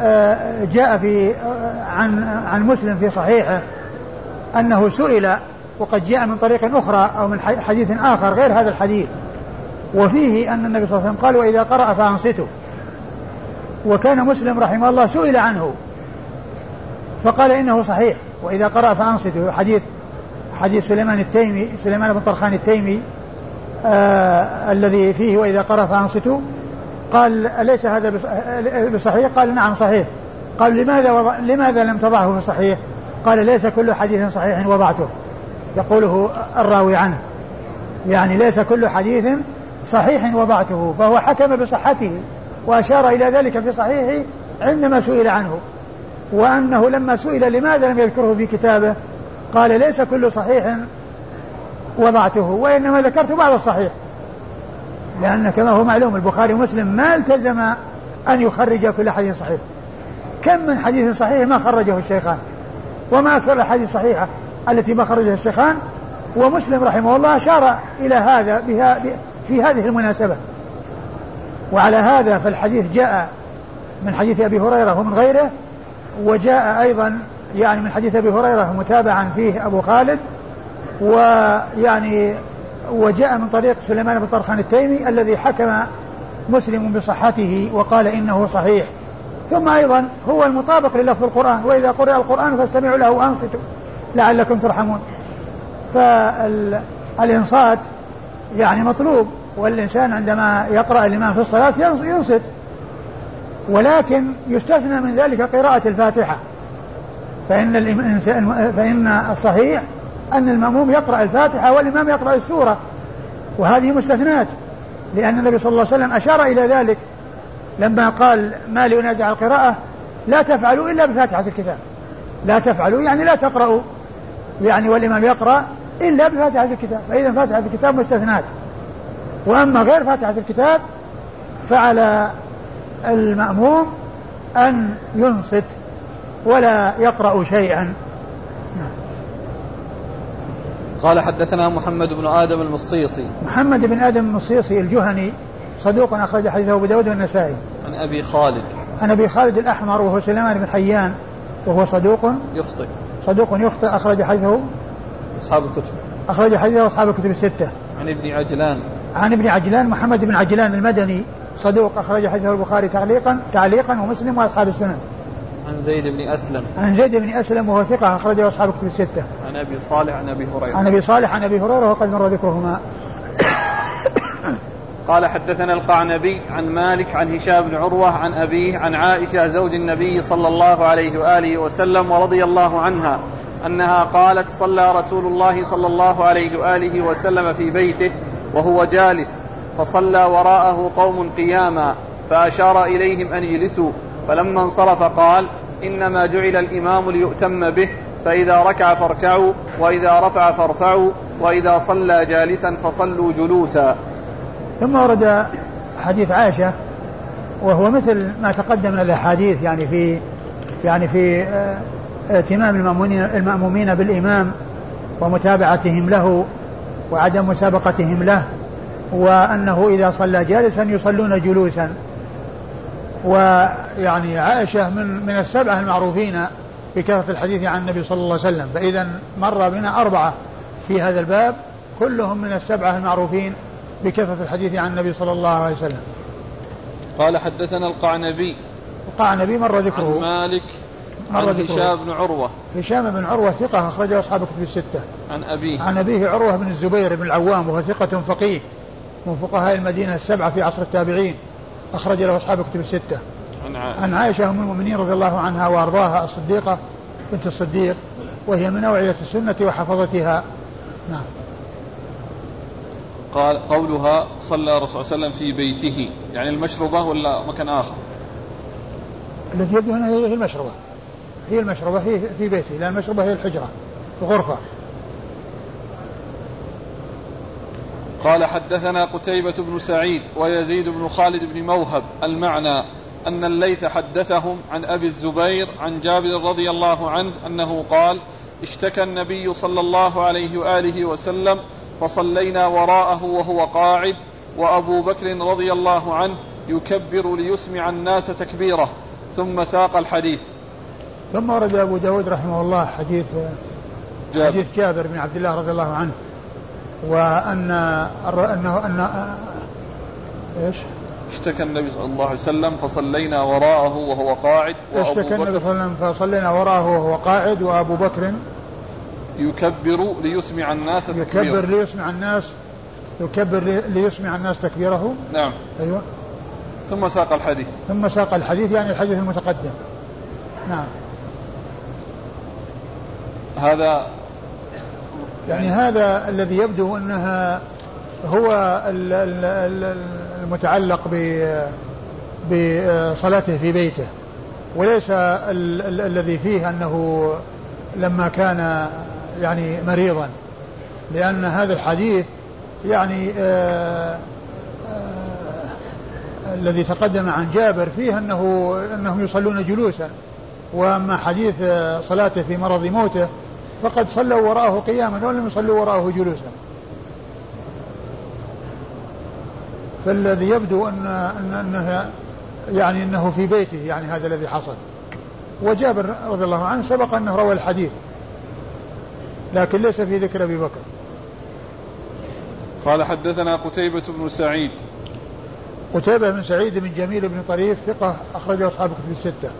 آه، جاء في آه، عن عن مسلم في صحيحه أنه سئل وقد جاء من طريق أخرى أو من حديث آخر غير هذا الحديث وفيه أن النبي صلى الله عليه وسلم قال وإذا قرأ فانصتوا وكان مسلم رحمه الله سئل عنه فقال إنه صحيح وإذا قرأ فانصتوا حديث حديث سليمان التيمي سليمان بن طرخان التيمي آه الذي فيه وإذا قرأ فانصتوا قال أليس هذا بصحيح؟ قال نعم صحيح. قال لماذا وضع لماذا لم تضعه في الصحيح؟ قال ليس كل حديث صحيح وضعته. يقوله الراوي عنه. يعني ليس كل حديث صحيح وضعته فهو حكم بصحته وأشار إلى ذلك في صحيحه عندما سئل عنه. وأنه لما سئل لماذا لم يذكره في كتابه؟ قال ليس كل صحيح وضعته وإنما ذكرت بعض الصحيح. لأن كما هو معلوم البخاري ومسلم ما التزم أن يخرج كل حديث صحيح. كم من حديث صحيح ما خرجه الشيخان؟ وما أكثر الأحاديث الصحيحة التي ما خرجها الشيخان؟ ومسلم رحمه الله أشار إلى هذا بها في هذه المناسبة. وعلى هذا فالحديث جاء من حديث أبي هريرة ومن غيره وجاء أيضا يعني من حديث أبي هريرة متابعا فيه أبو خالد ويعني وجاء من طريق سليمان بن طرخان التيمي الذي حكم مسلم بصحته وقال إنه صحيح. ثم أيضا هو المطابق للفظ القرآن وإذا قرأ القرآن فاستمعوا له وأنصتوا لعلكم ترحمون. فالإنصات يعني مطلوب والإنسان عندما يقرأ الإمام في الصلاة ينصت ولكن يستثنى من ذلك قراءة الفاتحة. فإن فإن الصحيح أن المأموم يقرأ الفاتحة والإمام يقرأ السورة. وهذه مستثنات لأن النبي صلى الله عليه وسلم أشار إلى ذلك. لما قال ما لأنازع القراءة لا تفعلوا إلا بفاتحة الكتاب. لا تفعلوا يعني لا تقرأوا. يعني والإمام يقرأ إلا بفاتحة الكتاب. فإذا فاتحة الكتاب مستثنات وأما غير فاتحة الكتاب فعلى المأموم أن ينصت ولا يقرأ شيئا. قال حدثنا محمد بن آدم المصيصي. محمد بن آدم المصيصي الجهني صدوق أخرج حديثه أبو داود والنسائي. عن أبي خالد. عن أبي خالد الأحمر وهو سليمان بن حيان وهو صدوق. يخطئ. صدوق يخطئ أخرج حديثه أصحاب الكتب. أخرج حديثه أصحاب الكتب الستة. عن ابن عجلان. عن ابن عجلان محمد بن عجلان المدني صدوق أخرج حديثه البخاري تعليقا تعليقا ومسلم وأصحاب السنن. عن زيد بن أسلم. عن زيد بن أسلم وهو ثقة أخرجه أصحاب كتب الستة. عن أبي صالح عن أبي هريرة. عن أبي صالح عن أبي هريرة وقد مر ذكرهما. قال حدثنا القعنبي عن مالك عن هشام بن عروة عن أبيه عن عائشة زوج النبي صلى الله عليه وآله وسلم ورضي الله عنها أنها قالت صلى رسول الله صلى الله عليه وآله وسلم في بيته وهو جالس فصلى وراءه قوم قياما فأشار إليهم أن يجلسوا. فلما انصرف قال إنما جعل الإمام ليؤتم به فإذا ركع فاركعوا وإذا رفع فارفعوا وإذا صلى جالسا فصلوا جلوسا. ثم ورد حديث عائشة وهو مثل ما تقدم من الأحاديث يعني في يعني في آه، ائتمام المأمومين, المأمومين بالإمام ومتابعتهم له وعدم مسابقتهم له وأنه إذا صلى جالسا يصلون جلوسا. ويعني عائشة من من السبعة المعروفين بكثرة الحديث عن النبي صلى الله عليه وسلم فإذا مر بنا أربعة في هذا الباب كلهم من السبعة المعروفين بكثرة الحديث عن النبي صلى الله عليه وسلم. قال حدثنا القعنبي. القعنبي مر ذكره. عن مالك مر عن هشام بن عروة. هشام بن عروة ثقة أخرجه أصحاب كتب الستة. عن أبيه. عن أبيه عروة بن الزبير بن العوام وهو ثقة فقيه من فقهاء المدينة السبعة في عصر التابعين. أخرج له أصحاب كتب الستة. عن عائشة. عن عائشة أم المؤمنين رضي الله عنها وأرضاها الصديقة بنت الصديق وهي من أوعية السنة وحفظتها. نعم. قال قولها صلى الرسول صلى الله عليه وسلم في بيته. يعني المشربة ولا مكان آخر؟ التي يبدو هنا هي المشربة. هي المشربة هي في بيته. لأن المشربة هي الحجرة الغرفة. قال حدثنا قتيبة بن سعيد ويزيد بن خالد بن موهب المعنى أن الليث حدثهم عن أبي الزبير عن جابر رضي الله عنه أنه قال اشتكى النبي صلى الله عليه وآله وسلم فصلينا وراءه وهو قاعد وأبو بكر رضي الله عنه يكبر ليسمع الناس تكبيره ثم ساق الحديث ثم ورد أبو داود رحمه الله حديث جابر. حديث جابر بن عبد الله رضي الله عنه وأن أنه أن إيش؟ اشتكى النبي صلى الله عليه وسلم فصلينا وراءه وهو قاعد اشتكى النبي صلى الله عليه وسلم فصلينا وراءه وهو قاعد وأبو بكر يكبر ليسمع الناس تكبيره. يكبر ليسمع الناس يكبر ليسمع الناس تكبيره. نعم. أيوه. ثم ساق الحديث. ثم ساق الحديث يعني الحديث المتقدم. نعم. هذا يعني هذا الذي يبدو أنها هو المتعلق بصلاته في بيته وليس الذي فيه أنه لما كان يعني مريضا لأن هذا الحديث يعني آآ آآ الذي تقدم عن جابر فيه انه أنهم يصلون جلوسا وأما حديث صلاته في مرض موته فقد صلوا وراءه قياما ولم يصلوا وراءه جلوسا. فالذي يبدو ان ان أنه يعني أنه في بيته يعني هذا الذي حصل. وجابر رضي الله عنه سبق أنه روى الحديث لكن ليس في ذكر أبي بكر. قال حدثنا قتيبة بن سعيد. قتيبة بن سعيد بن جميل بن طريف ثقة أخرجه أصحاب كتب الستة.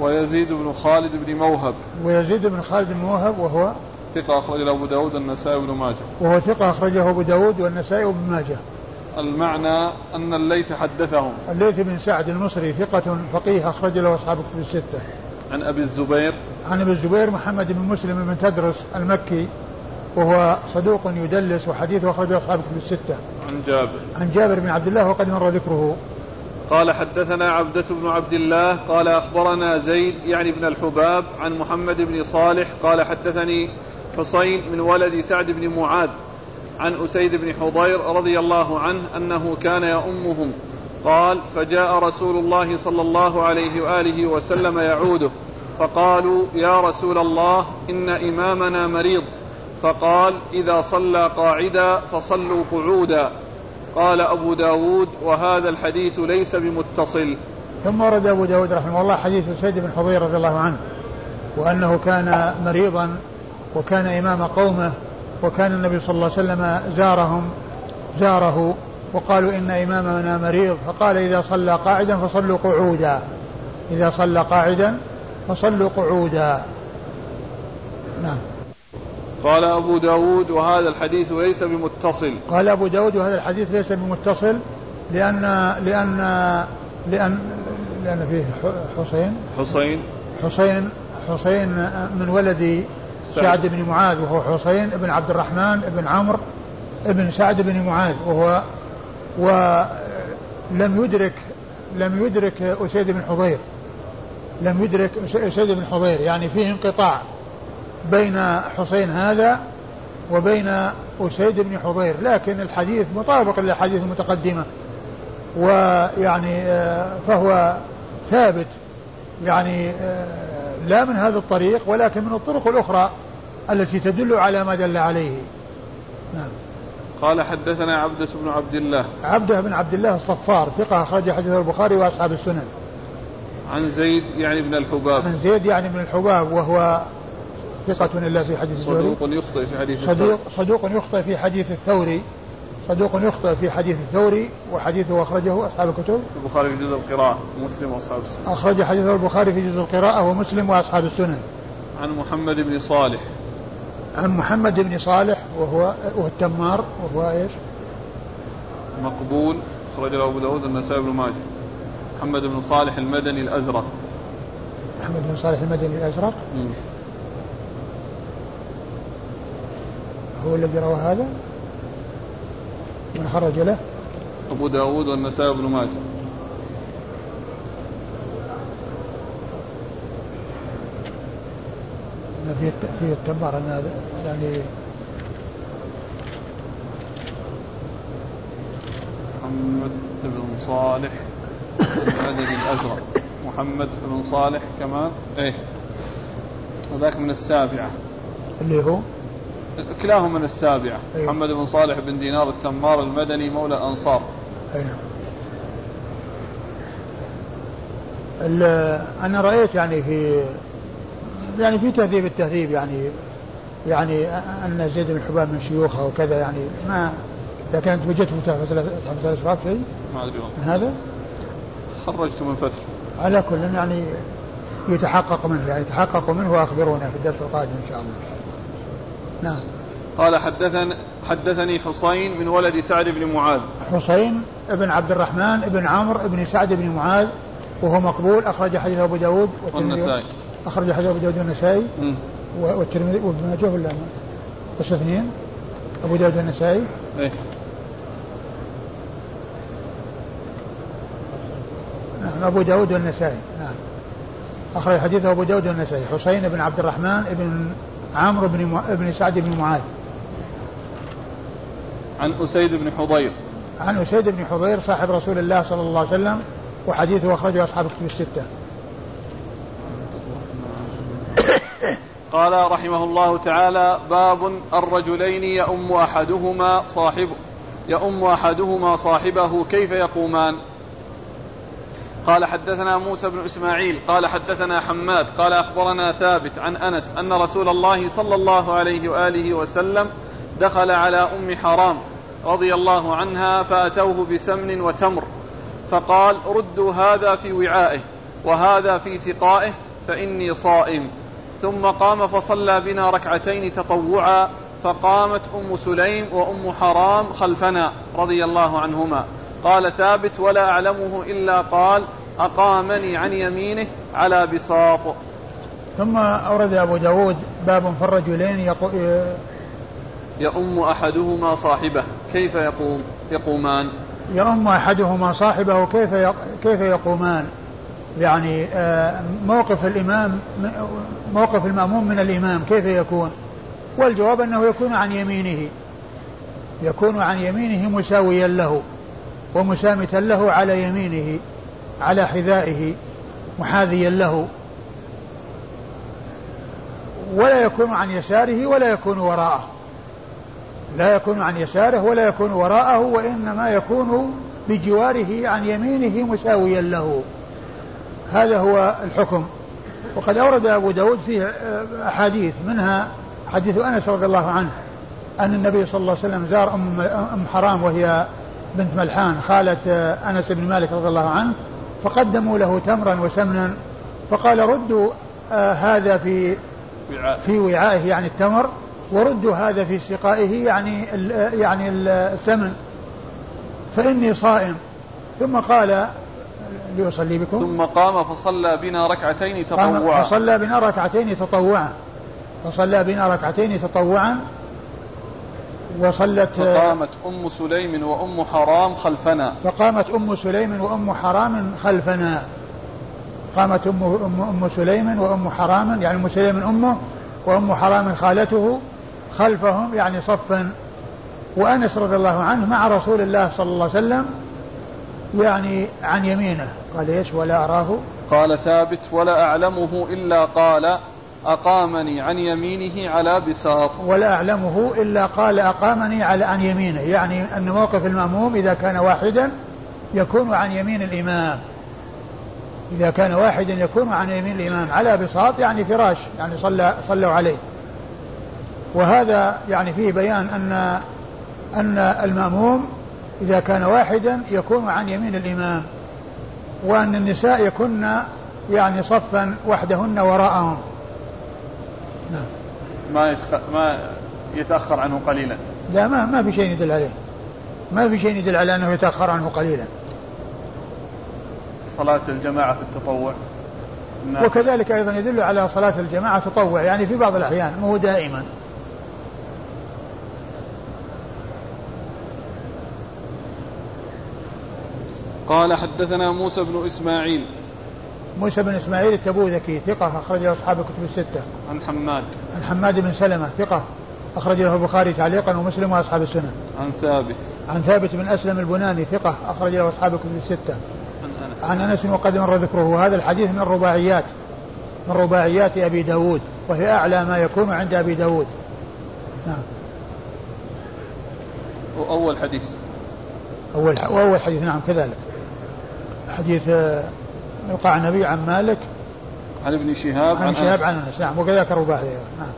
ويزيد بن خالد بن موهب. ويزيد بن خالد بن موهب وهو ثقة أخرجه أبو داود والنسائي وابن ماجه. وهو ثقة أخرجه أبو داود والنسائي وابن ماجه. المعنى أن الليث حدثهم. الليث بن سعد المصري ثقة فقيه أخرج له أصحاب كتب الستة. عن أبي الزبير. عن أبي الزبير محمد بن مسلم بن تدرس المكي وهو صدوق يدلس وحديثه أخرجه أصحاب كتب الستة. عن جابر. عن جابر بن عبد الله وقد مر ذكره. قال حدثنا عبدة بن عبد الله قال أخبرنا زيد يعني بن الحباب عن محمد بن صالح قال حدثني حسين من ولد سعد بن معاذ عن أسيد بن حضير رضي الله عنه أنه كان يؤمهم قال فجاء رسول الله صلى الله عليه وآله وسلم يعوده. فقالوا يا رسول الله إن إمامنا مريض. فقال إذا صلى قاعدا فصلوا قعودا. قال أبو داود وهذا الحديث ليس بمتصل. ثم ورد أبو داود رحمه الله حديث سيد بن حضير رضي الله عنه وأنه كان مريضا وكان إمام قومه وكان النبي صلى الله عليه وسلم زارهم زاره وقالوا إن إمامنا مريض فقال إذا صلى قاعدا فصلوا قعودا. إذا صلى قاعدا فصلوا قعودا. نعم. قال أبو داود وهذا الحديث ليس بمتصل. قال أبو داود وهذا الحديث ليس بمتصل لأن لأن لأن لأن فيه حسين. حسين. حسين حسين من ولد سعد. بن معاذ وهو حسين بن عبد الرحمن بن عمرو بن سعد بن معاذ وهو ولم يدرك لم يدرك أسيد بن حضير. لم يدرك أسيد بن حضير يعني فيه انقطاع. بين حسين هذا وبين أسيد بن حضير لكن الحديث مطابق للأحاديث المتقدمة. ويعني آه، فهو ثابت. يعني آه، لا من هذا الطريق ولكن من الطرق الأخرى التي تدل على ما دل عليه. نعم. قال حدثنا عبدة بن عبد الله. عبدة بن عبد الله الصفار ثقة أخرج حديثه البخاري وأصحاب السنن. عن زيد يعني بن الحباب. عن زيد يعني بن الحباب وهو ثقة إلا في حديث الثوري. صدوق يخطئ في حديث صدوق, صدوق يخطئ في حديث الثوري. صدوق يخطئ في حديث الثوري وحديثه أخرجه أصحاب الكتب. البخاري في جزء القراءة ومسلم وأصحاب السنن أخرج حديثه البخاري في جزء القراءة ومسلم وأصحاب السنن. عن محمد بن صالح. عن محمد بن صالح وهو وهو التمار وهو إيش؟ مقبول أخرج له أبو داود النسائي بن ماجه. محمد بن صالح المدني الأزرق. محمد بن صالح المدني الأزرق. م. هو الذي روى هذا؟ من خرج له؟ أبو داود والنسائي بن ماجه. في في التمار أن يعني محمد بن صالح المدني الأزرق. محمد بن صالح كمان؟ إيه. هذاك من السابعة. اللي هو؟ كلاهما من السابعة أيه. محمد بن صالح بن دينار التمار المدني مولى الأنصار أيه. أنا رأيت يعني في يعني في تهذيب التهذيب يعني يعني أن زيد بن حباب من شيوخه وكذا يعني ما لكن أنت وجدت في تحفة الأشراف شيء؟ ما أدري من هذا؟ خرجت من فترة على كل يعني يتحقق منه يعني تحققوا منه وأخبرونا في الدرس القادم إن شاء الله نعم. قال حدثني حدثني حسين من ولد سعد بن معاذ. حسين بن عبد الرحمن بن عمرو بن سعد بن معاذ وهو مقبول أخرج حديث أبو داود والنسائي. أخرج حديث أبو داود والنسائي. والترمذي وابن ماجه ولا بس اثنين. أبو داود والنسائي. إيه؟ نعم أبو داود والنسائي. نعم. أخرج حديث أبو داود والنسائي. حسين بن عبد الرحمن بن عمرو بن مع... بن سعد بن معاذ. عن أسيد بن حضير. عن أسيد بن حضير صاحب رسول الله صلى الله عليه وسلم وحديثه أخرجه أصحاب الكتب الستة. قال رحمه الله تعالى باب الرجلين يؤم أحدهما صاحبه يؤم أحدهما صاحبه كيف يقومان؟ قال حدثنا موسى بن إسماعيل قال حدثنا حماد قال أخبرنا ثابت عن أنس أن رسول الله صلى الله عليه وآله وسلم دخل على أم حرام رضي الله عنها فأتوه بسمن وتمر فقال ردوا هذا في وعائه وهذا في سقائه فإني صائم. ثم قام فصلى بنا ركعتين تطوعا فقامت أم سليم وأم حرام خلفنا رضي الله عنهما. قال ثابت ولا أعلمه إلا قال أقامني عن يمينه على بساط. ثم أورد أبو داود باب في الرجلين يقو... يؤم أحدهما صاحبه كيف يقوم؟ يقومان. يؤم أحدهما صاحبه كيف كيف يقومان؟ يعني آه، موقف الإمام موقف المأموم من الإمام كيف يكون؟ والجواب أنه يكون عن يمينه يكون عن يمينه مساويا له. ومسامتا له على يمينه على حذائه محاذيا له. ولا يكون عن يساره ولا يكون وراءه. لا يكون عن يساره ولا يكون وراءه وإنما يكون بجواره عن يمينه مساويا له. هذا هو الحكم. وقد أورد أبو داود فيه أحاديث منها حديث أنس رضي الله عنه أن النبي صلى الله عليه وسلم زار أم حرام وهي بنت ملحان خالة أنس بن مالك رضي الله عنه فقدموا له تمرا وسمنا فقال ردوا آه هذا في. في وعائه يعني التمر وردوا هذا في سقائه يعني يعني الثمن فإني صائم. ثم قال ليصلي بكم؟ ثم قام فصلى بنا ركعتين تطوعا. فصلى بنا ركعتين تطوعا. فصلى بنا ركعتين تطوعا وصلت فقامت أم سليم وأم حرام خلفنا. فقامت أم سليم وأم حرام خلفنا. قامت أم, أم, أم سليم وأم حرام يعني أم سليم أمه وأم حرام خالته خلفهم يعني صفا. وأنس رضي الله عنه مع رسول الله صلى الله عليه وسلم يعني عن يمينه. قال إيش؟ ولا أراه. قال ثابت ولا أعلمه إلا قال أقامني عن يمينه على بساط. ولا أعلمه إلا قال أقامني على عن يمينه يعني أن موقف المأموم إذا كان واحدا يكون عن يمين الإمام. إذا كان واحدا يكون عن يمين الإمام على بساط يعني فراش يعني صلى صلوا عليه. وهذا يعني فيه بيان أن أن المأموم إذا كان واحدا يكون عن يمين الإمام وأن النساء يكن يعني صفا وحدهن وراءهم. نعم. ما يتخ... ما يتأخر عنه قليلا. لا ما ما في شيء يدل عليه. ما في شيء يدل على أنه يتأخر عنه قليلا. صلاة الجماعة في التطوع. نعم. وكذلك أيضا يدل على صلاة الجماعة تطوع يعني في بعض الأحيان مو دائما. قال حدثنا موسى بن إسماعيل. موسى بن إسماعيل التبوذكي ثقة أخرج له أصحاب الكتب الستة. عن حماد. عن حماد بن سلمة ثقة أخرج له البخاري تعليقا ومسلم وأصحاب السنن. عن ثابت. عن ثابت بن أسلم البناني ثقة أخرج له أصحاب الكتب الستة. عن أنس. عن أنس وقد مر ذكره. هذا الحديث من الرباعيات من رباعيات أبي داود وهي أعلى ما يكون عند أبي داود. نعم. وأول حديث. أول وأول حديث نعم كذلك. حديث يقع النبي عن مالك عن ابن شهاب عن, شهاب عن أنس. نعم وكذلك الرباعي نعم.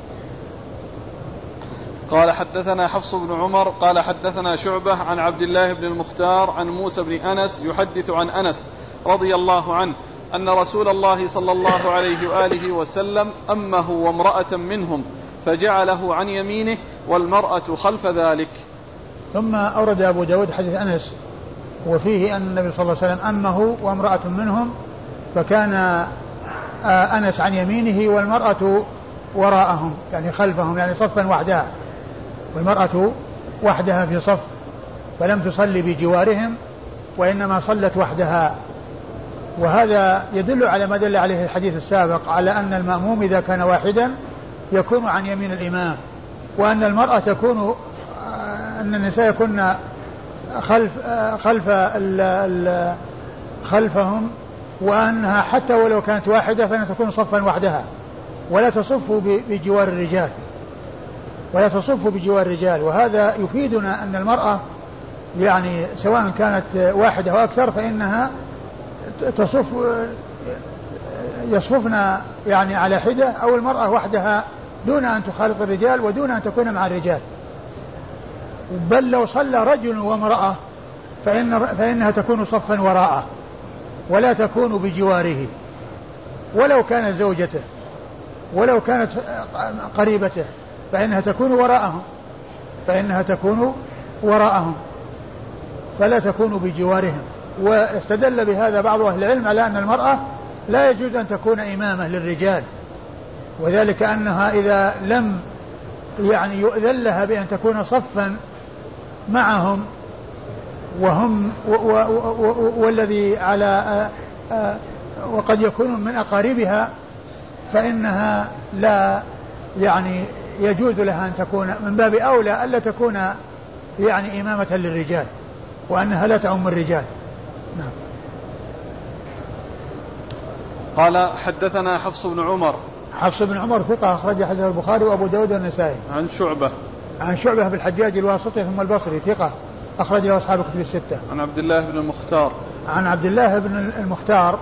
قال حدثنا حفص بن عمر قال حدثنا شعبة عن عبد الله بن المختار عن موسى بن أنس يحدث عن أنس رضي الله عنه أن رسول الله صلى الله عليه وآله وسلم أمه وامرأة منهم فجعله عن يمينه والمرأة خلف ذلك. ثم أورد أبو داود حديث أنس وفيه أن النبي صلى الله عليه وسلم أمه وامرأة منهم فكان آه، أنس عن يمينه والمرأة وراءهم يعني خلفهم يعني صفا وحدها. والمرأة وحدها في صف فلم تصلي بجوارهم وإنما صلت وحدها. وهذا يدل على ما دل عليه الحديث السابق على أن المأموم إذا كان واحدا يكون عن يمين الإمام وأن المرأة تكون آه، أن النساء يكون خلف خلف ال ال خلفهم وأنها حتى ولو كانت واحدة فإنها تكون صفا وحدها. ولا تصف بجوار الرجال. ولا تصف بجوار الرجال. وهذا يفيدنا أن المرأة يعني سواء كانت واحدة أو أكثر فإنها تصف يصففن يعني على حدة أو المرأة وحدها دون أن تخالط الرجال ودون أن تكون مع الرجال. بل لو صلى رجل وامرأة فإن فإنها تكون صفا وراءه. ولا تكون بجواره ولو كانت زوجته ولو كانت قريبته فإنها تكون وراءهم فإنها تكون وراءهم فلا تكون بجوارهم. واستدل بهذا بعض أهل العلم على أن المرأة لا يجوز أن تكون إمامة للرجال وذلك أنها إذا لم يعني يؤذن لها بأن تكون صفا معهم وهم و و و والذي على وقد يكون من أقاربها فإنها لا يعني يجوز لها أن تكون من باب أولى ألا تكون يعني إمامة للرجال وأنها لا تعم الرجال. نعم. قال حدثنا حفص بن عمر. حفص بن عمر ثقة أخرج حديث البخاري وأبو داود والنسائي. عن شعبة. عن شعبة بالحجاج الواسطي ثم البصري ثقة. أخرج له أصحاب الكتب الستة. عن عبد الله بن المختار. عن عبد الله بن المختار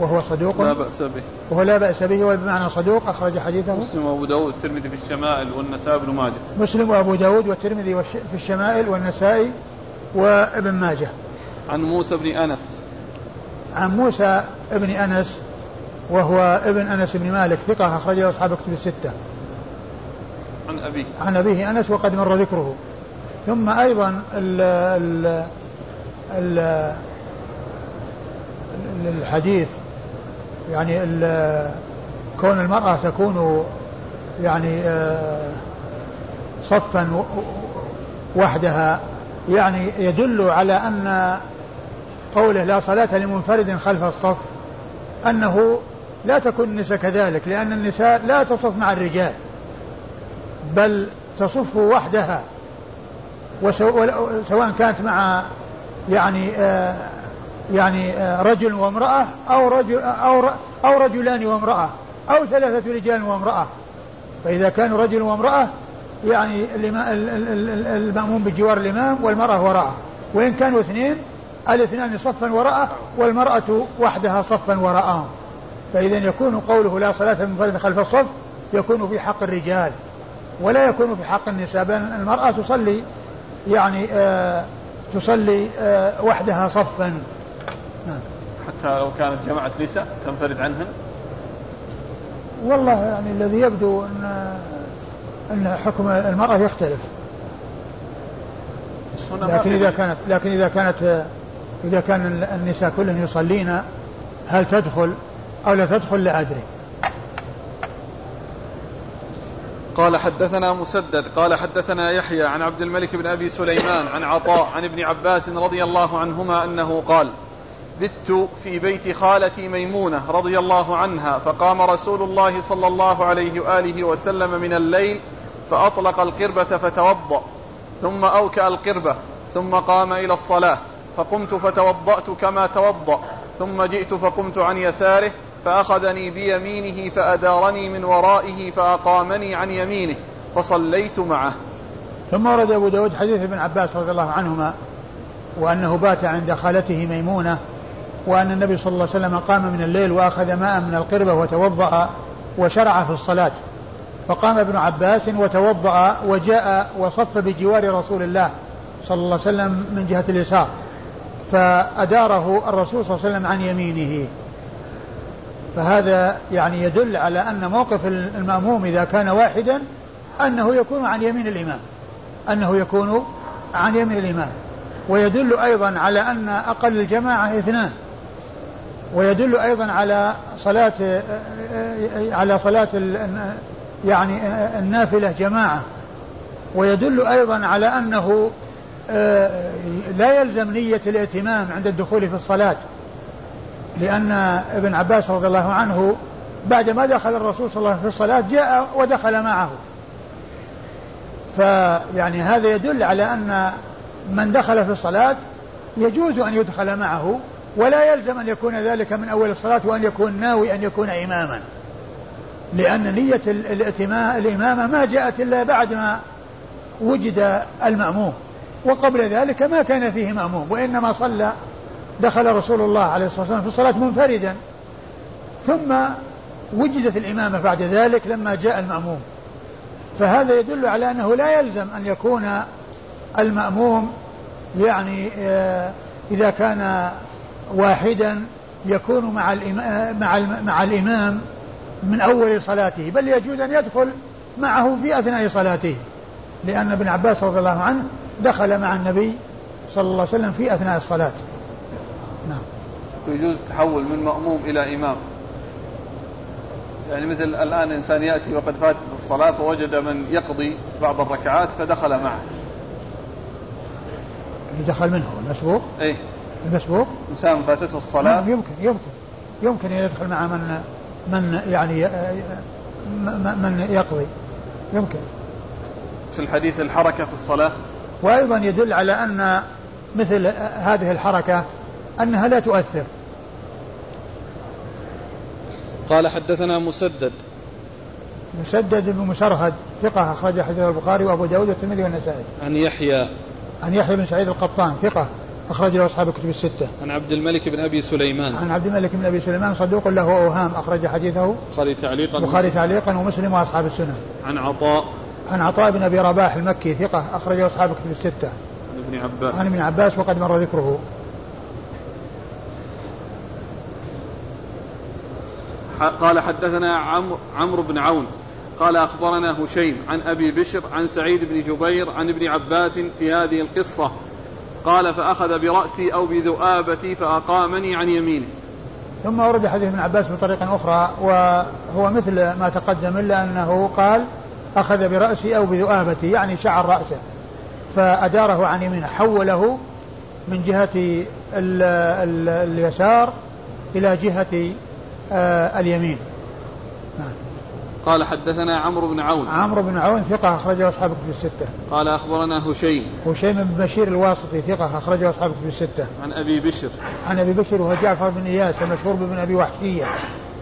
وهو صدوق. لا بأس به. وهو لا بأس به وبمعنى صدوق أخرج حديثه. مسلم وأبو داود والترمذي في الشمائل والنسائي بن ماجه. مسلم وأبو داود والترمذي في الشمائل والنسائي وابن ماجه. عن موسى بن أنس. عن موسى بن أنس وهو ابن أنس بن مالك ثقة أخرجه أصحاب كتب الستة. عن أبيه. عن أبيه أنس وقد مر ذكره. ثم أيضا ال ال ال الحديث يعني كون المرأة تكون يعني آه، صفا وحدها يعني يدل على أن قوله لا صلاة لمنفرد خلف الصف أنه لا تكون النساء كذلك لأن النساء لا تصف مع الرجال بل تصف وحدها. وسواء كانت مع يعني آه يعني آه رجل وامرأة أو رجل أو أو رجلان وامرأة أو ثلاثة رجال وامرأة. فإذا كانوا رجل وامرأة يعني المأموم بجوار الإمام والمرأة وراءه. وإن كانوا اثنين الاثنان صفا وراءه والمرأة وحدها صفا وراءهم. فإذا يكون قوله لا صلاة منفرد خلف الصف يكون في حق الرجال ولا يكون في حق النساء بل المرأة تصلي يعني آه تصلي آه وحدها صفا. نعم. حتى لو كانت جماعة نساء تنفرد عنهن؟ والله يعني الذي يبدو أن أن حكم المرأة يختلف. لكن إذا كانت لكن إذا كانت إذا كان النساء كلهن يصلين هل تدخل أو لا تدخل لا أدري قال حدثنا مسدد قال حدثنا يحيى عن عبد الملك بن أبي سليمان عن عطاء عن ابن عباس رضي الله عنهما أنه قال بت في بيت خالتي ميمونة رضي الله عنها فقام رسول الله صلى الله عليه وآله وسلم من الليل فأطلق القربة فتوضأ ثم أوكأ القربة ثم قام إلى الصلاة فقمت فتوضأت كما توضأ ثم جئت فقمت عن يساره فأخذني بيمينه فأدارني من ورائه فأقامني عن يمينه فصليت معه. ثم ورد أبو داود حديث ابن عباس رضي الله عنهما وأنه بات عند خالته ميمونة وأن النبي صلى الله عليه وسلم قام من الليل وأخذ ماء من القربة وتوضأ وشرع في الصلاة. فقام ابن عباس وتوضأ وجاء وصف بجوار رسول الله صلى الله عليه وسلم من جهة اليسار فأداره الرسول صلى الله عليه وسلم عن يمينه. فهذا يعني يدل على أن موقف المأموم إذا كان واحدا أنه يكون عن يمين الإمام أنه يكون عن يمين الإمام. ويدل أيضا على أن أقل الجماعة اثنان. ويدل أيضا على صلاة على صلاة يعني النافلة جماعة. ويدل أيضا على أنه لا يلزم نية الائتمام عند الدخول في الصلاة. لأن ابن عباس رضي الله عنه بعدما دخل الرسول صلى الله عليه وسلم في الصلاة جاء ودخل معه. فيعني هذا يدل على أن من دخل في الصلاة يجوز أن يدخل معه ولا يلزم أن يكون ذلك من أول الصلاة وأن يكون ناوي أن يكون إماما. لأن نية الإمامة ما جاءت إلا بعد ما وجد المأموم. وقبل ذلك ما كان فيه مأموم وإنما صلى دخل رسول الله عليه الصلاة والسلام في الصلاة منفردا. ثم وجدت الإمامة بعد ذلك لما جاء المأموم. فهذا يدل على أنه لا يلزم أن يكون المأموم يعني آه، إذا كان واحدا يكون مع مع مع الإمام من أول صلاته بل يجوز أن يدخل معه في أثناء صلاته. لأن ابن عباس رضي الله عنه دخل مع النبي صلى الله عليه وسلم في أثناء الصلاة. نعم. يجوز التحول من مأموم إلى إمام. يعني مثل الآن إنسان يأتي وقد فاتت الصلاة فوجد من يقضي بعض الركعات فدخل معه. دخل منه المسبوق إيه. المسبوق إنسان فاتته الصلاة. نعم يمكن يمكن. يمكن أن يدخل مع من من يعني من يقضي. يمكن. في الحديث الحركة في الصلاة. وأيضا يدل على أن مثل هذه الحركة أنها لا تؤثر قال حدثنا مسدد مسدد بن مسرهد ثقة أخرج حديث البخاري وأبو داود والترمذي والنسائي عن يحيى عن يحيى بن سعيد القطان ثقة أخرج له أصحاب الكتب الستة. عن عبد الملك بن أبي سليمان. عن عبد الملك بن أبي سليمان صدوق له أوهام أخرج حديثه. البخاري تعليقا. البخاري تعليقا ومسلم وأصحاب السنة. عن عطاء. عن عطاء بن أبي رباح المكي ثقة أخرجه أصحاب الكتب الستة. عن ابن عباس. عن ابن عباس وقد مر ذكره. قال حدثنا عمرو عمرو بن عون. قال أخبرنا هشيم عن أبي بشر عن سعيد بن جبير عن ابن عباس في هذه القصة. قال فأخذ برأسي أو بذؤابتي فأقامني عن يمينه ثم ورد حديث ابن عباس بطريق أخرى وهو مثل ما تقدم إلا أنه قال أخذ برأسي أو بذؤابتي يعني شعر رأسه فأداره عن يمينه حوله من جهة ال ال اليسار إلى جهة اليمين نعم. قال حدثنا عمرو بن عون عمرو بن عون ثقة أخرجه أصحاب كتب الستة قال أخبرنا هشيم هشيم بن بشير الواسطي ثقة أخرجه أصحاب كتب الستة عن أبي بشر عن أبي بشر وهو جعفر بن إياس المشهور بن أبي وحشية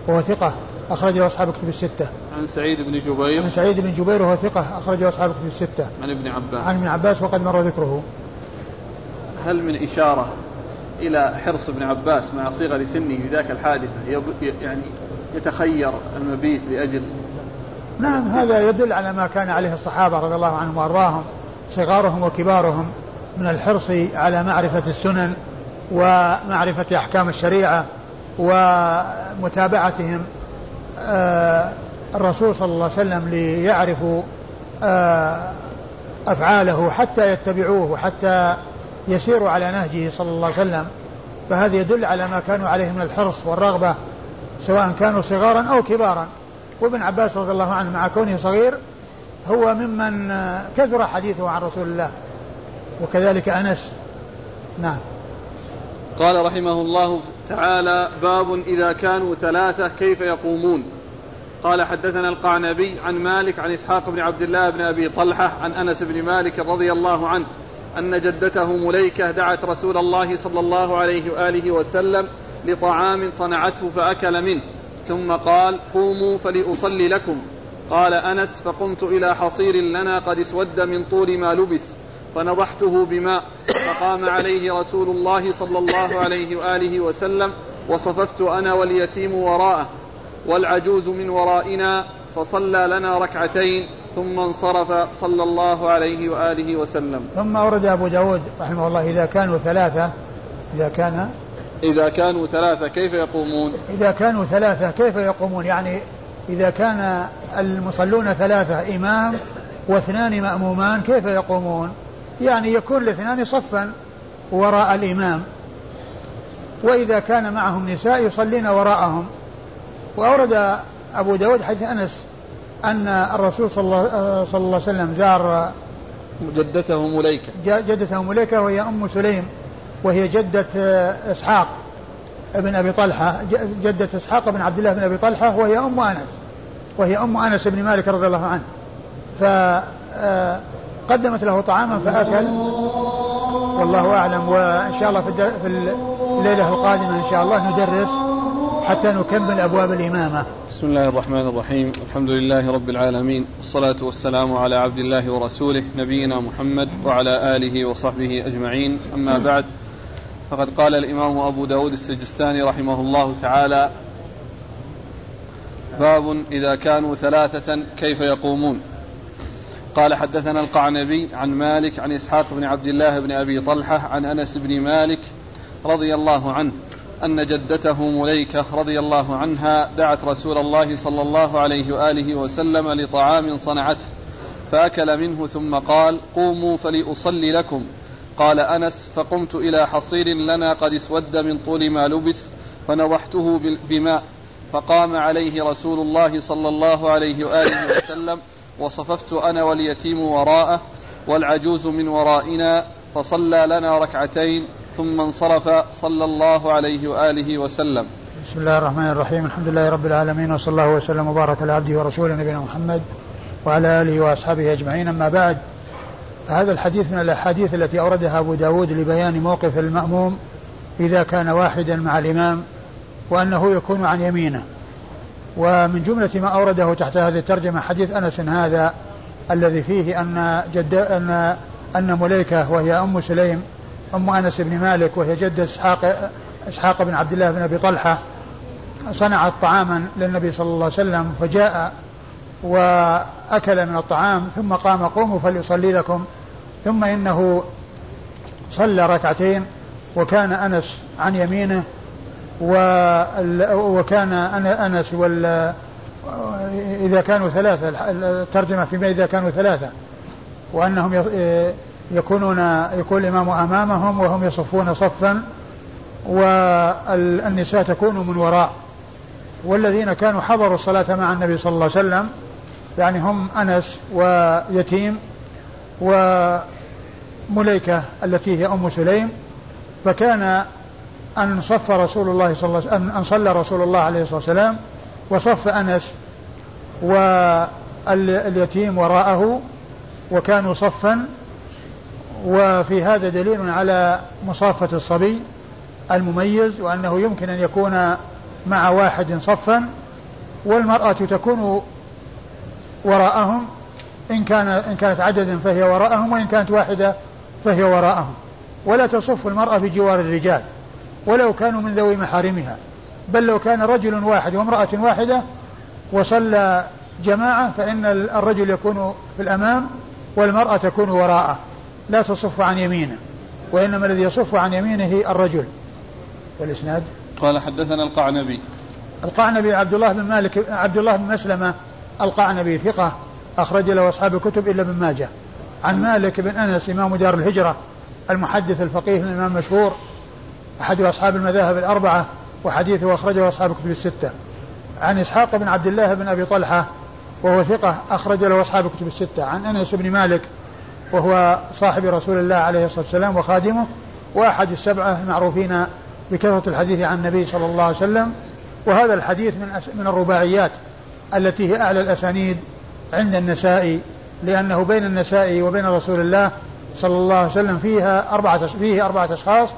وهو ثقة أخرجه أصحاب كتب الستة. عن سعيد بن جبير. عن سعيد بن جبير وهو ثقة أخرجه أصحاب كتب الستة. عن ابن عباس. عن ابن عباس وقد مر ذكره. هل من إشارة إلى حرص ابن عباس مع صغر سنه في ذاك الحادثة يعني يتخير المبيت لأجل نعم هذا يدل على ما كان عليه الصحابة رضي الله عنهم وأرضاهم صغارهم وكبارهم من الحرص على معرفة السنن ومعرفة أحكام الشريعة ومتابعتهم آه، الرسول صلى الله عليه وسلم ليعرفوا آه، أفعاله حتى يتبعوه وحتى يسيروا على نهجه صلى الله عليه وسلم فهذا يدل على ما كانوا عليه من الحرص والرغبة سواء كانوا صغارا أو كبارا. وابن عباس رضي الله عنه مع كونه صغير هو ممن كثر حديثه عن رسول الله. وكذلك أنس. نعم. قال رحمه الله تعالى باب إذا كانوا ثلاثة كيف يقومون؟ قال حدثنا القعنبي عن مالك عن إسحاق بن عبد الله بن أبي طلحة عن أنس بن مالك رضي الله عنه أن جدته مليكة دعت رسول الله صلى الله عليه وآله وسلم لطعام صنعته فأكل منه. ثم قال قوموا فلأصلي لكم. قال أنس فقمت إلى حصير لنا قد اسود من طول ما لبس فنضحته بماء فقام عليه رسول الله صلى الله عليه وآله وسلم وصففت أنا واليتيم وراءه والعجوز من ورائنا فصلى لنا ركعتين ثم انصرف صلى الله عليه وآله وسلم. ثم أورد أبو داود رحمه الله إذا كانوا ثلاثة إذا كان إذا كانوا ثلاثة كيف يقومون؟ إذا كانوا ثلاثة كيف يقومون؟ يعني إذا كان المصلون ثلاثة إمام واثنان مأمومان كيف يقومون؟ يعني يكون الاثنان صفا وراء الإمام. وإذا كان معهم نساء يصلين وراءهم. وأورد أبو داود حديث أنس أن الرسول صلى الله, صلى الله عليه وسلم زار جدته مليكة. جدته مليكة وهي أم سليم وهي جدة إسحاق ابن أبي طلحة. جدة إسحاق بن عبد الله بن أبي طلحة وهي أم أنس وهي أم أنس بن مالك رضي الله عنه. فقدمت له طعاما فأكل. والله أعلم وإن شاء الله في الليلة القادمة إن شاء الله ندرس حتى نكمل أبواب الإمامة. بسم الله الرحمن الرحيم. الحمد لله رب العالمين. والصلاة والسلام على عبد الله ورسوله نبينا محمد وعلى آله وصحبه أجمعين. أما بعد فقد قال الإمام أبو داود السجستاني رحمه الله تعالى باب إذا كانوا ثلاثة كيف يقومون. قال حدثنا القعنبي عن مالك عن إسحاق بن عبد الله بن أبي طلحة عن أنس بن مالك رضي الله عنه أن جدته مليكة رضي الله عنها دعت رسول الله صلى الله عليه وآله وسلم لطعام صنعته فأكل منه ثم قال قوموا فلأصلي لكم قال أنس فقمت إلى حصير لنا قد اسود من طول ما لبس فنضحته بماء فقام عليه رسول الله صلى الله عليه وآله وسلم وصففت أنا واليتيم وراءه والعجوز من ورائنا فصلى لنا ركعتين ثم انصرف صلى الله عليه وآله وسلم. بسم الله الرحمن الرحيم. الحمد لله رب العالمين وصلى الله وسلم وبارك على عبده ورسوله نبينا محمد وعلى آله وأصحابه أجمعين. أما بعد هذا الحديث من الأحاديث التي أوردها أبو داود لبيان موقف المأموم إذا كان واحدا مع الإمام وأنه يكون عن يمينه. ومن جملة ما أورده تحت هذه الترجمة حديث أنس هذا الذي فيه أن جد أن أن مليكة وهي أم سليم أم أنس بن مالك وهي جدة إسحاق إسحاق بن عبد الله بن أبي طلحة صنعت طعاما للنبي صلى الله عليه وسلم فجاء وأكل من الطعام ثم قام قوموا فليصلي لكم ثم إنه صلى ركعتين وكان أنس عن يمينه وكان أنس وال إذا كانوا ثلاثة الترجمة فيما إذا كانوا ثلاثة وأنهم يكونون يكون الإمام أمامهم وهم يصفون صفا والنساء تكون من وراء. والذين كانوا حضروا الصلاة مع النبي صلى الله عليه وسلم يعني هم أنس ويتيم ومليكة التي هي أم سليم فكان أن صف رسول الله صلى الله عليه أن صلى رسول الله عليه الصلاة والسلام وصف أنس واليتيم وراءه وكانوا صفا وفي هذا دليل على مصافة الصبي المميز وأنه يمكن أن يكون مع واحد صفا والمرأة تكون وراءهم إن كان إن كانت عددا فهي وراءهم وإن كانت واحدة فهي وراءهم. ولا تصف المرأة في جوار الرجال ولو كانوا من ذوي محارمها بل لو كان رجل واحد وامرأة واحدة وصلى جماعة فإن الرجل يكون في الأمام والمرأة تكون وراءه. لا تصف عن يمينه وإنما الذي يصف عن يمينه الرجل. والإسناد؟ قال حدثنا القعنبي. القعنبي عبد الله بن مالك عبد الله بن مسلمة القعنبي ثقة أخرج له أصحاب الكتب إلا ابن ماجه. عن مالك بن أنس إمام دار الهجرة المحدث الفقيه الإمام المشهور أحد أصحاب المذاهب الأربعة وحديثه أخرجه أصحاب الكتب الستة. عن إسحاق بن عبد الله بن أبي طلحة وهو ثقة أخرج له أصحاب الكتب الستة. عن أنس بن مالك وهو صاحب رسول الله عليه الصلاة والسلام وخادمه وأحد السبعة المعروفين بكثرة الحديث عن النبي صلى الله عليه وسلم. وهذا الحديث من من الرباعيات التي هي أعلى الأسانيد عند النساء لأنه بين النساء وبين رسول الله صلى الله عليه وسلم فيها أربعة فيه أربعة أشخاص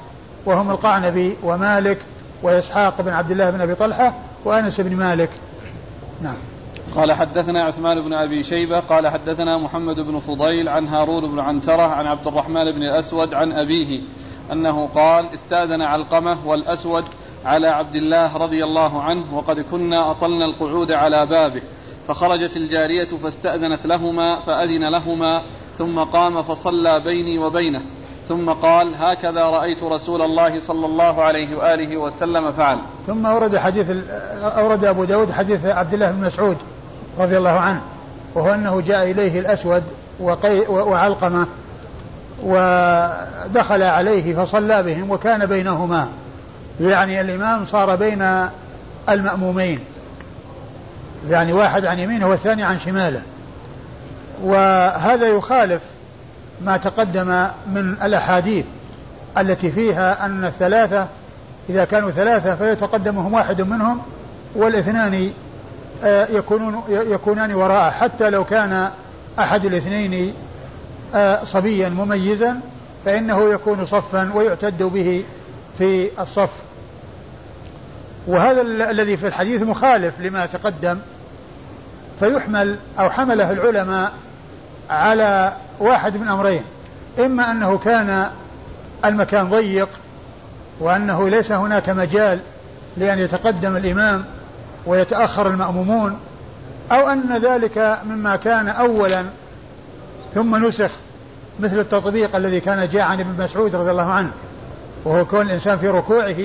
وهم القعنبي ومالك وإسحاق بن عبد الله بن أبي طلحة وأنس بن مالك. نعم. قال حدثنا عثمان بن أبي شيبة قال حدثنا محمد بن فضيل عن هارون بن عنترة عن عبد الرحمن بن الأسود عن أبيه أنه قال استاذن علقمة والأسود على عبد الله رضي الله عنه وقد كنا أطلنا القعود على بابه فخرجت الجارية فاستأذنت لهما فأذن لهما ثم قام فصلى بيني وبينه ثم قال هكذا رأيت رسول الله صلى الله عليه وآله وسلم فعل. ثم أورد حديث أورد أبو داود حديث عبد الله بن مسعود. رضي الله عنه وهو أنه جاء إليه الأسود وقي وعلقمة ودخل عليه فصلى بهم وكان بينهما. يعني الإمام صار بين المأمومين. يعني واحد عن يمينه والثاني عن شماله. وهذا يخالف ما تقدم من الأحاديث التي فيها أن الثلاثة إذا كانوا ثلاثة فيتقدمهم واحد منهم والإثنان يكونون يكونان وراءه حتى لو كان أحد الاثنين آه، صبيا مميزا فإنه يكون صفا ويعتد به في الصف. وهذا الذي في الحديث مخالف لما تقدم. فيحمل أو حمله العلماء على واحد من أمرين. إما أنه كان المكان ضيق وأنه ليس هناك مجال لأن يتقدم الإمام ويتأخر المأمومون أو أن ذلك مما كان أولا ثم نسخ مثل التطبيق الذي كان جاء عن ابن مسعود رضي الله عنه وهو كون الإنسان في ركوعه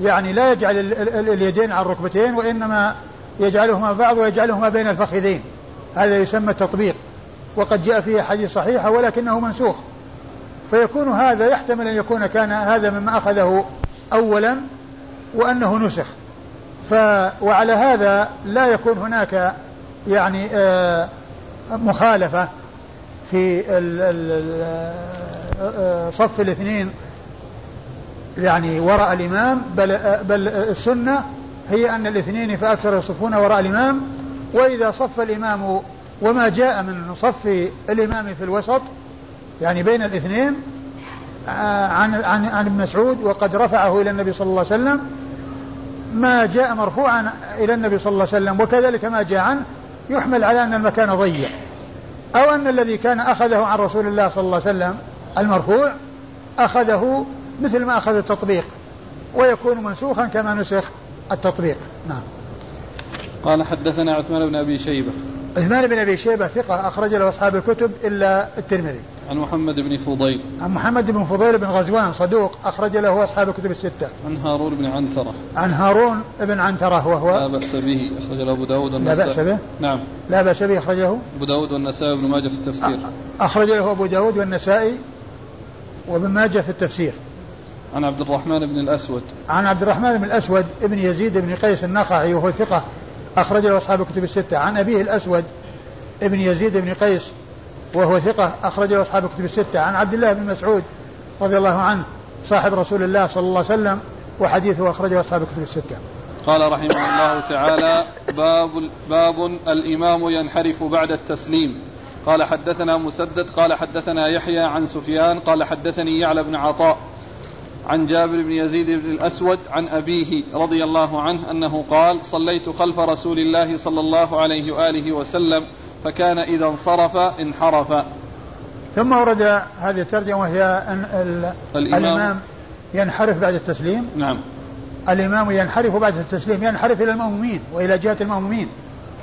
يعني لا يجعل اليدين على الركبتين وإنما يجعلهما بعض ويجعلهما بين الفخذين. هذا يسمى التطبيق. وقد جاء فيه حديث صحيحة ولكنه منسوخ. فيكون هذا يحتمل أن يكون كان هذا مما أخذه أولا وأنه نسخ. ف وعلى هذا لا يكون هناك يعني آه مخالفة في ال آه، صف الاثنين يعني وراء الإمام بل, آه، بل السنة هي أن الاثنين فأكثر يصفون وراء الإمام. وإذا صف الإمام وما جاء من صف الإمام في الوسط يعني بين الاثنين آه، عن عن عن ابن مسعود وقد رفعه إلى النبي صلى الله عليه وسلم ما جاء مرفوعا إلى النبي صلى الله عليه وسلم وكذلك ما جاء عنه يحمل على أن المكان ضيق أو أن الذي كان أخذه عن رسول الله صلى الله عليه وسلم المرفوع أخذه مثل ما أخذ التطبيق ويكون منسوخا كما نسخ التطبيق. نعم. قال حدثنا عثمان بن أبي شيبة. عثمان بن أبي شيبة ثقة أخرج له أصحاب الكتب إلا الترمذي. عن محمد بن فضيل. عن محمد بن فضيل بن غزوان صدوق أخرج له أصحاب الكتب الستة. عن هارون بن عنترة. عن هارون بن عنترة وهو لا بأس به أخرج له أبو داود لا بأس به؟ نعم. لا بأس به أخرجه؟ أبو داود والنسائي وابن ماجه في التفسير. أخرج له أبو داود والنسائي وابن ماجه في التفسير. عن عبد الرحمن بن الأسود. عن عبد الرحمن بن الأسود ابن يزيد بن قيس النخعي وهو ثقة أخرج له أصحاب الكتب الستة. عن أبيه الأسود ابن يزيد بن قيس وهو ثقة أخرج له أصحاب الكتب الستة. عن عبد الله بن مسعود رضي الله عنه صاحب رسول الله صلى الله عليه وسلم وحديثه أخرجه أصحاب الكتب الستة. قال رحمه الله تعالى باب باب الإمام ينحرف بعد التسليم. قال حدثنا مسدد قال حدثنا يحيى عن سفيان قال حدثني يعلى بن عطاء عن جابر بن يزيد بن الأسود عن أبيه رضي الله عنه أنه قال صليت خلف رسول الله صلى الله عليه وآله وسلم فكان إذا انصرف انحرف. ثم ورد هذه الترجمة وهي أن الإمام, الإمام ينحرف بعد التسليم. نعم. الإمام ينحرف بعد التسليم ينحرف إلى المأمومين وإلى جهة المأمومين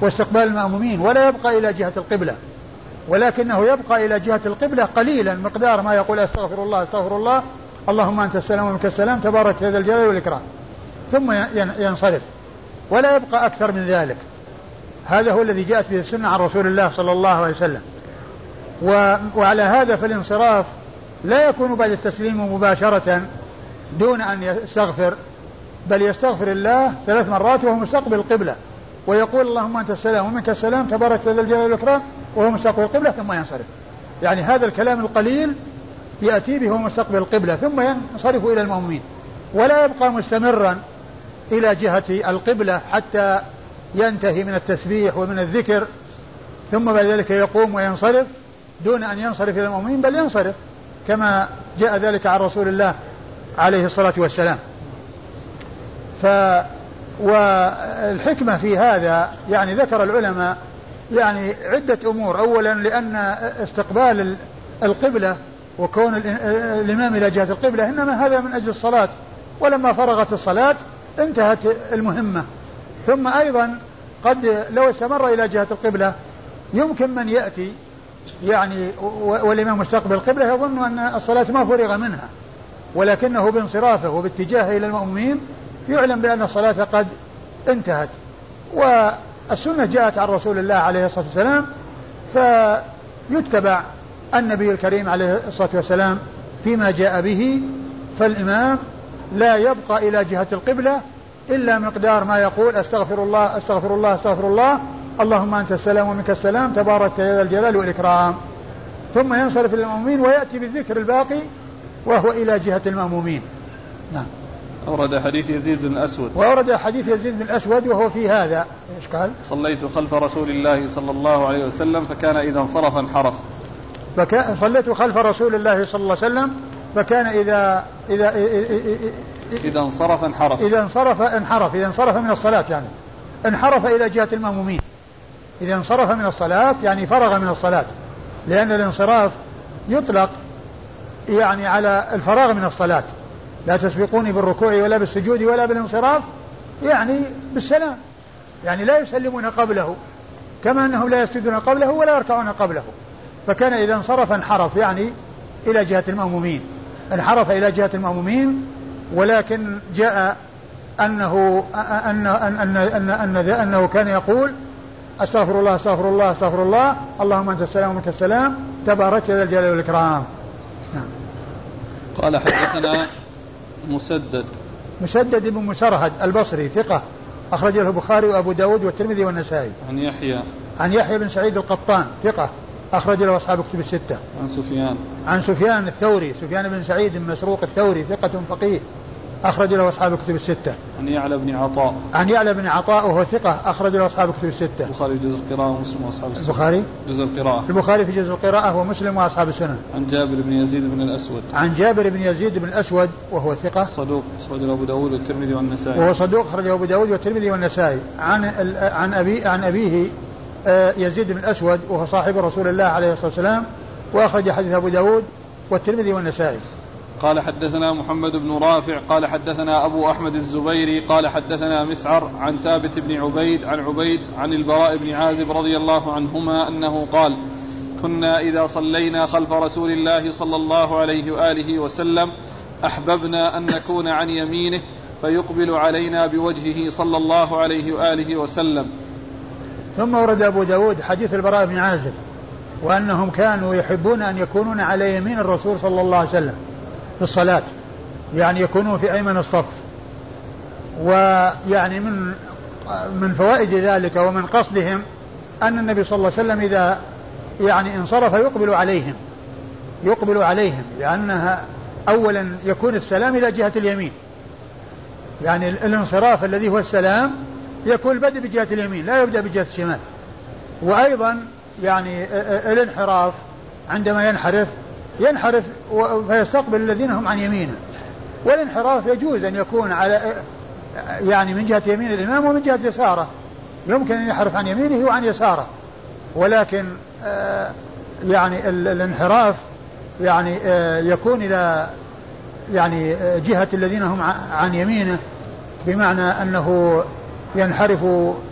واستقبال المأمومين ولا يبقى إلى جهة القبلة. ولكنه يبقى إلى جهة القبلة قليلا مقدار ما يقول أستغفر الله أستغفر الله اللهم أنت السلام ومنك السلام تبارك هذا الجلال والإكرام. ثم ينصرف. ولا يبقى أكثر من ذلك. هذا هو الذي جاءت به السنة عن رسول الله صلى الله عليه وسلم. وعلى هذا فالانصراف لا يكون بعد التسليم مباشرة دون أن يستغفر بل يستغفر الله ثلاث مرات وهو مستقبل القبلة. ويقول اللهم أنت السلام ومنك السلام تبارك ذا الجلال والإكرام وهو مستقبل القبلة ثم ينصرف. يعني هذا الكلام القليل يأتي به مستقبل القبلة ثم ينصرف إلى المؤمنين. ولا يبقى مستمرا إلى جهة القبلة حتى ينتهي من التسبيح ومن الذكر ثم بعد ذلك يقوم وينصرف دون أن ينصرف إلى المؤمنين بل ينصرف كما جاء ذلك عن رسول الله عليه الصلاة والسلام. ف والحكمة في هذا يعني ذكر العلماء يعني عدة أمور. أولا لأن استقبال القبلة وكون الإمام إلى جهة القبلة إنما هذا من أجل الصلاة ولما فرغت الصلاة انتهت المهمة. ثم أيضا قد لو استمر إلى جهة القبلة يمكن من يأتي يعني والإمام مستقبل القبلة يظن أن الصلاة ما فرغ منها ولكنه بانصرافه وباتجاهه إلى المؤمنين يعلم بأن الصلاة قد انتهت. والسنة جاءت عن رسول الله عليه الصلاة والسلام فيتبع النبي الكريم عليه الصلاة والسلام فيما جاء به فالإمام لا يبقى إلى جهة القبلة إلا مقدار ما يقول أستغفر الله أستغفر الله أستغفر الله. اللهم أنت السلام ومنك السلام. تبارك يا ذا الجلال والإكرام. ثم ينصرف للمأمومين ويأتي بالذكر الباقي وهو إلى جهة المأمومين. نعم. أورد حديث يزيد بن الأسود وأورد حديث يزيد بن الأسود وهو في هذا. إيش قال؟ صليت خلف رسول الله صلى الله عليه وسلم فكان إذا انصرف انحرف. فكان صليت خلف رسول الله صلى الله عليه وسلم فكان إذا إذا إذا انصرف انحرف. إذا انصرف انحرف. إذا انصرف من الصلاة يعني. انحرف إلى جهة المأمومين. إذا انصرف من الصلاة يعني فرغ من الصلاة. لأن الانصراف يطلق يعني على الفراغ من الصلاة. لا تسبقوني بالركوع ولا بالسجود ولا بالانصراف يعني بالسلام. يعني لا يسلمون قبله كما أنهم لا يسجدون قبله ولا يركعون قبله. فكان إذا انصرف انحرف يعني إلى جهة المأمومين. انحرف إلى جهة المأمومين ولكن جاء أنه أن أن أن أن, أن, أنه كان يقول أستغفر الله أستغفر الله أستغفر الله. اللهم أنت السلام ومنك السلام. تبارك ذا الجلال والإكرام. نعم. قال حدثنا مسدد. مسدد بن مسرهد البصري ثقة. أخرج له البخاري وأبو داود والترمذي والنسائي. عن يحيى. عن يحيى بن سعيد القطان ثقة. أخرج له أصحاب كتب الستة. عن سفيان. عن سفيان الثوري، سفيان بن سعيد بن مسروق الثوري ثقة فقيه. أخرج له أصحاب كتب الستة. عن يعلى بن عطاء. عن يعلى بن عطاء وهو ثقة أخرج له أصحاب كتب الستة. البخاري جزء القراءة ومسلم وأصحاب السنة. البخاري جزء القراءة. البخاري في جزء القراءة ومسلم وأصحاب السنة. عن جابر بن يزيد بن الأسود. عن جابر بن يزيد بن الأسود وهو ثقة. صدوق أخرج له أبو داود والترمذي والنسائي. وهو صدوق أخرجه أبو داود والترمذي والنسائي. عن عن أبي عن أبيه آه، يزيد بن الأسود وهو صاحب رسول الله عليه الصلاة والسلام وأخرج حديث أبو داود والترمذي والنسائي قال حدثنا محمد بن رافع قال حدثنا أبو أحمد الزبيري قال حدثنا مسعر عن ثابت بن عبيد عن عبيد عن البراء بن عازب رضي الله عنهما أنه قال كنا إذا صلينا خلف رسول الله صلى الله عليه وآله وسلم أحببنا أن نكون عن يمينه فيقبل علينا بوجهه صلى الله عليه وآله وسلم. ثم ورد أبو داود حديث البراء بن عازب وأنهم كانوا يحبون أن يكونون على يمين الرسول صلى الله عليه وسلم. في الصلاة يعني يكونون في أيمن الصف. ويعني من من فوائد ذلك ومن قصدهم أن النبي صلى الله عليه وسلم إذا يعني انصرف يقبل عليهم يقبل عليهم لأنها أولا يكون السلام إلى جهة اليمين. يعني الانصراف الذي هو السلام يكون البدء بجهة اليمين لا يبدأ بجهة الشمال. وأيضا يعني الانحراف عندما ينحرف ينحرف فيستقبل الذين هم عن يمينه. والانحراف يجوز أن يكون على يعني من جهة يمين الإمام ومن جهة يساره. يمكن أن ينحرف عن يمينه وعن يساره. ولكن آه، يعني الانحراف يعني آه، يكون إلى يعني جهة الذين هم عن يمينه. بمعنى أنه ينحرف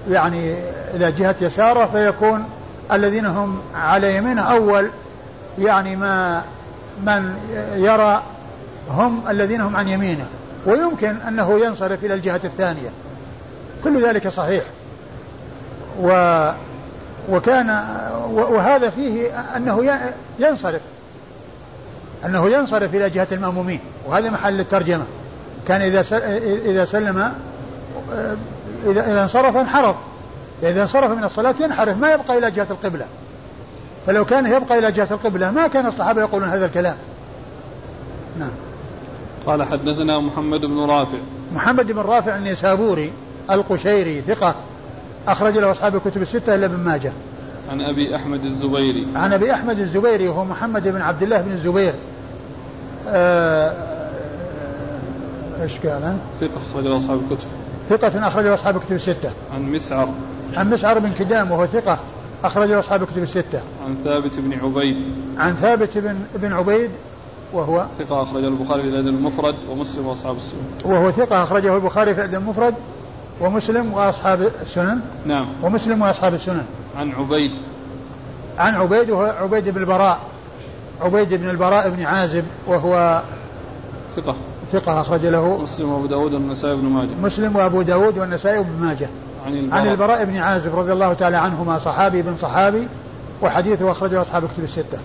يعني إلى جهة يساره فيكون الذين هم على يمينه أول. يعني ما من يرى هم الذين هم عن يمينه ويمكن أنه ينصرف إلى الجهة الثانية. كل ذلك صحيح. و وكان وهذا فيه أنه ينصرف أنه ينصرف إلى جهة المأمومين وهذا محل الترجمة. كان إذا إذا سلم إذا انصرف انحرف إذا انصرف من الصلاة ينحرف ما يبقى إلى جهة القبلة. فلو كان يبقى إلى جهة القبلة ما كان الصحابة يقولون هذا الكلام. نعم. قال حدثنا محمد بن رافع. محمد بن رافع النيسابوري القشيري ثقة أخرج له أصحاب الكتب الستة إلا ابن ماجه. عن أبي أحمد الزبيري. عن أبي أحمد الزبيري وهو محمد بن عبد الله بن الزبير. آه، إيش قال؟ ثقة أخرج له أصحاب الكتب. ثقة أخرج له أصحاب الكتب الستة. عن مسعر. عن مسعر بن كدام وهو ثقة. أخرج له أصحاب الكتب الستة. عن ثابت بن عبيد. عن ثابت بن بن عبيد وهو ثقة أخرجه البخاري في الأدب المفرد ومسلم وأصحاب السنن. وهو ثقة أخرجه البخاري في الأدب المفرد ومسلم وأصحاب السنن. نعم. ومسلم وأصحاب السنن. عن عبيد. عن عبيد وهو عبيد بن البراء. عبيد بن البراء بن عازب وهو ثقة. ثقة أخرج له مسلم وأبو داود والنسائي بن ماجه. مسلم وأبو داود والنسائي بن ماجه. عن البراء. عن البراء بن عازب رضي الله تعالى عنهما صحابي بن صحابي وحديثه أخرجه أصحاب الكتب الستة.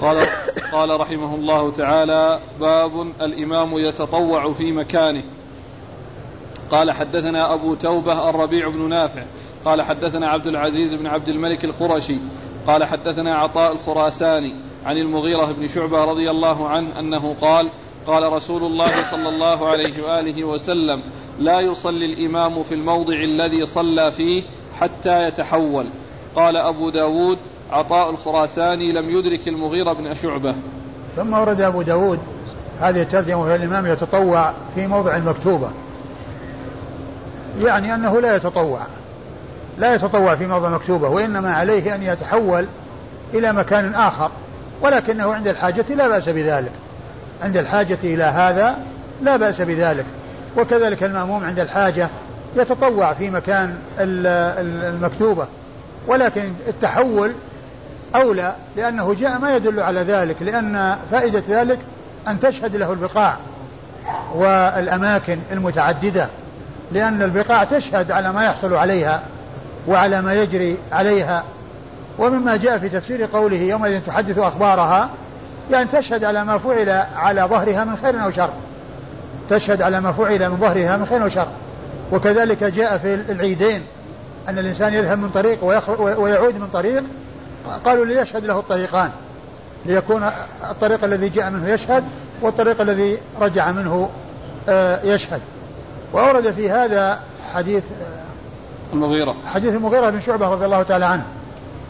قال قال رحمه الله تعالى باب الإمام يتطوع في مكانه. قال حدثنا أبو توبة الربيع بن نافع. قال حدثنا عبد العزيز بن عبد الملك القرشي. قال حدثنا عطاء الخراساني عن المغيرة بن شعبة رضي الله عنه أنه قال قال رسول الله صلى الله عليه وآله وسلم لا يصلي الإمام في الموضع الذي صلى فيه حتى يتحول. قال أبو داود عطاء الخراساني لم يدرك المغيرة بن شعبة. ثم ورد أبو داود هذه الترجمة وهي الإمام يتطوع في موضع المكتوبة. يعني أنه لا يتطوع لا يتطوع في موضع مكتوبة وإنما عليه أن يتحول إلى مكان آخر ولكنه عند الحاجة لا بأس بذلك. عند الحاجة إلى هذا لا بأس بذلك. وكذلك المأموم عند الحاجة يتطوع في مكان المكتوبة. ولكن التحول أولى لأنه جاء ما يدل على ذلك لأن فائدة ذلك أن تشهد له البقاع والأماكن المتعددة لأن البقاع تشهد على ما يحصل عليها وعلى ما يجري عليها. ومما جاء في تفسير قوله يومئذ تحدث أخبارها يعني تشهد على ما فعل على ظهرها من خير أو شر. تشهد على ما فعل من ظهرها من خير أو شر وكذلك جاء في العيدين أن الإنسان يذهب من طريق ويعود من طريق قالوا ليشهد له الطريقان. ليكون الطريق الذي جاء منه يشهد والطريق الذي رجع منه آه، يشهد. وأورد في هذا حديث آه، المغيرة. حديث المغيرة بن شعبة رضي الله تعالى عنه.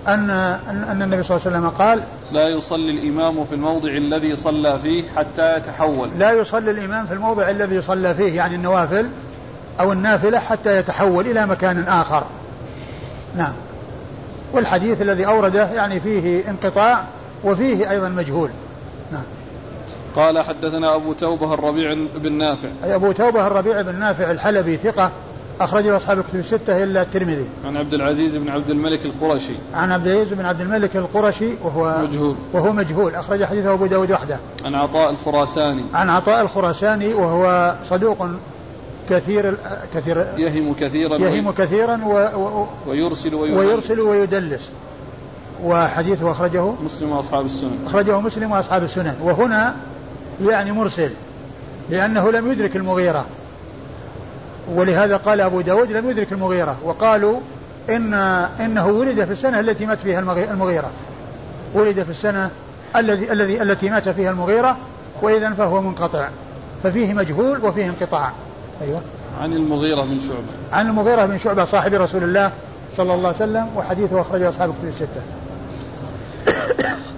أن أن النبي صلى الله عليه وسلم قال لا يصلي الإمام في الموضع الذي صلى فيه حتى يتحول. لا يصلي الإمام في الموضع الذي صلى فيه يعني النوافل أو النافلة حتى يتحول إلى مكان آخر. نعم. والحديث الذي أورده يعني فيه انقطاع وفيه أيضا مجهول. نعم. قال حدثنا أبو توبة الربيع بن نافع. أي أبو توبة الربيع بن نافع الحلبي ثقة أخرجه أصحاب الكتب الستة إلا الترمذي. عن عبد العزيز بن عبد الملك القرشي. عن عبد العزيز بن عبد الملك القرشي وهو مجهول. وهو مجهول أخرج حديثه أبو داود وحده. عن عطاء الخراساني. عن عطاء الخراساني وهو صدوق كثير كثير يهم كثيرا يهم كثيرا و و ويرسل ويدلس ويرسل ويدلس وحديثه أخرجه مسلم وأصحاب السنن أخرجه مسلم وأصحاب السنن وهنا يعني مرسل لأنه لم يدرك المغيرة ولهذا قال أبو داود لم يدرك المغيرة وقالوا إن إنه ولد في السنة التي مات فيها المغيرة. ولد في السنة الذي الذي التي مات فيها المغيرة وإذا فهو منقطع. ففيه مجهول وفيه انقطاع. أيوة. عن المغيرة بن شعبة. عن المغيرة بن شعبة صاحب رسول الله صلى الله عليه وسلم وحديثه أخرجه أصحاب الكتب الستة.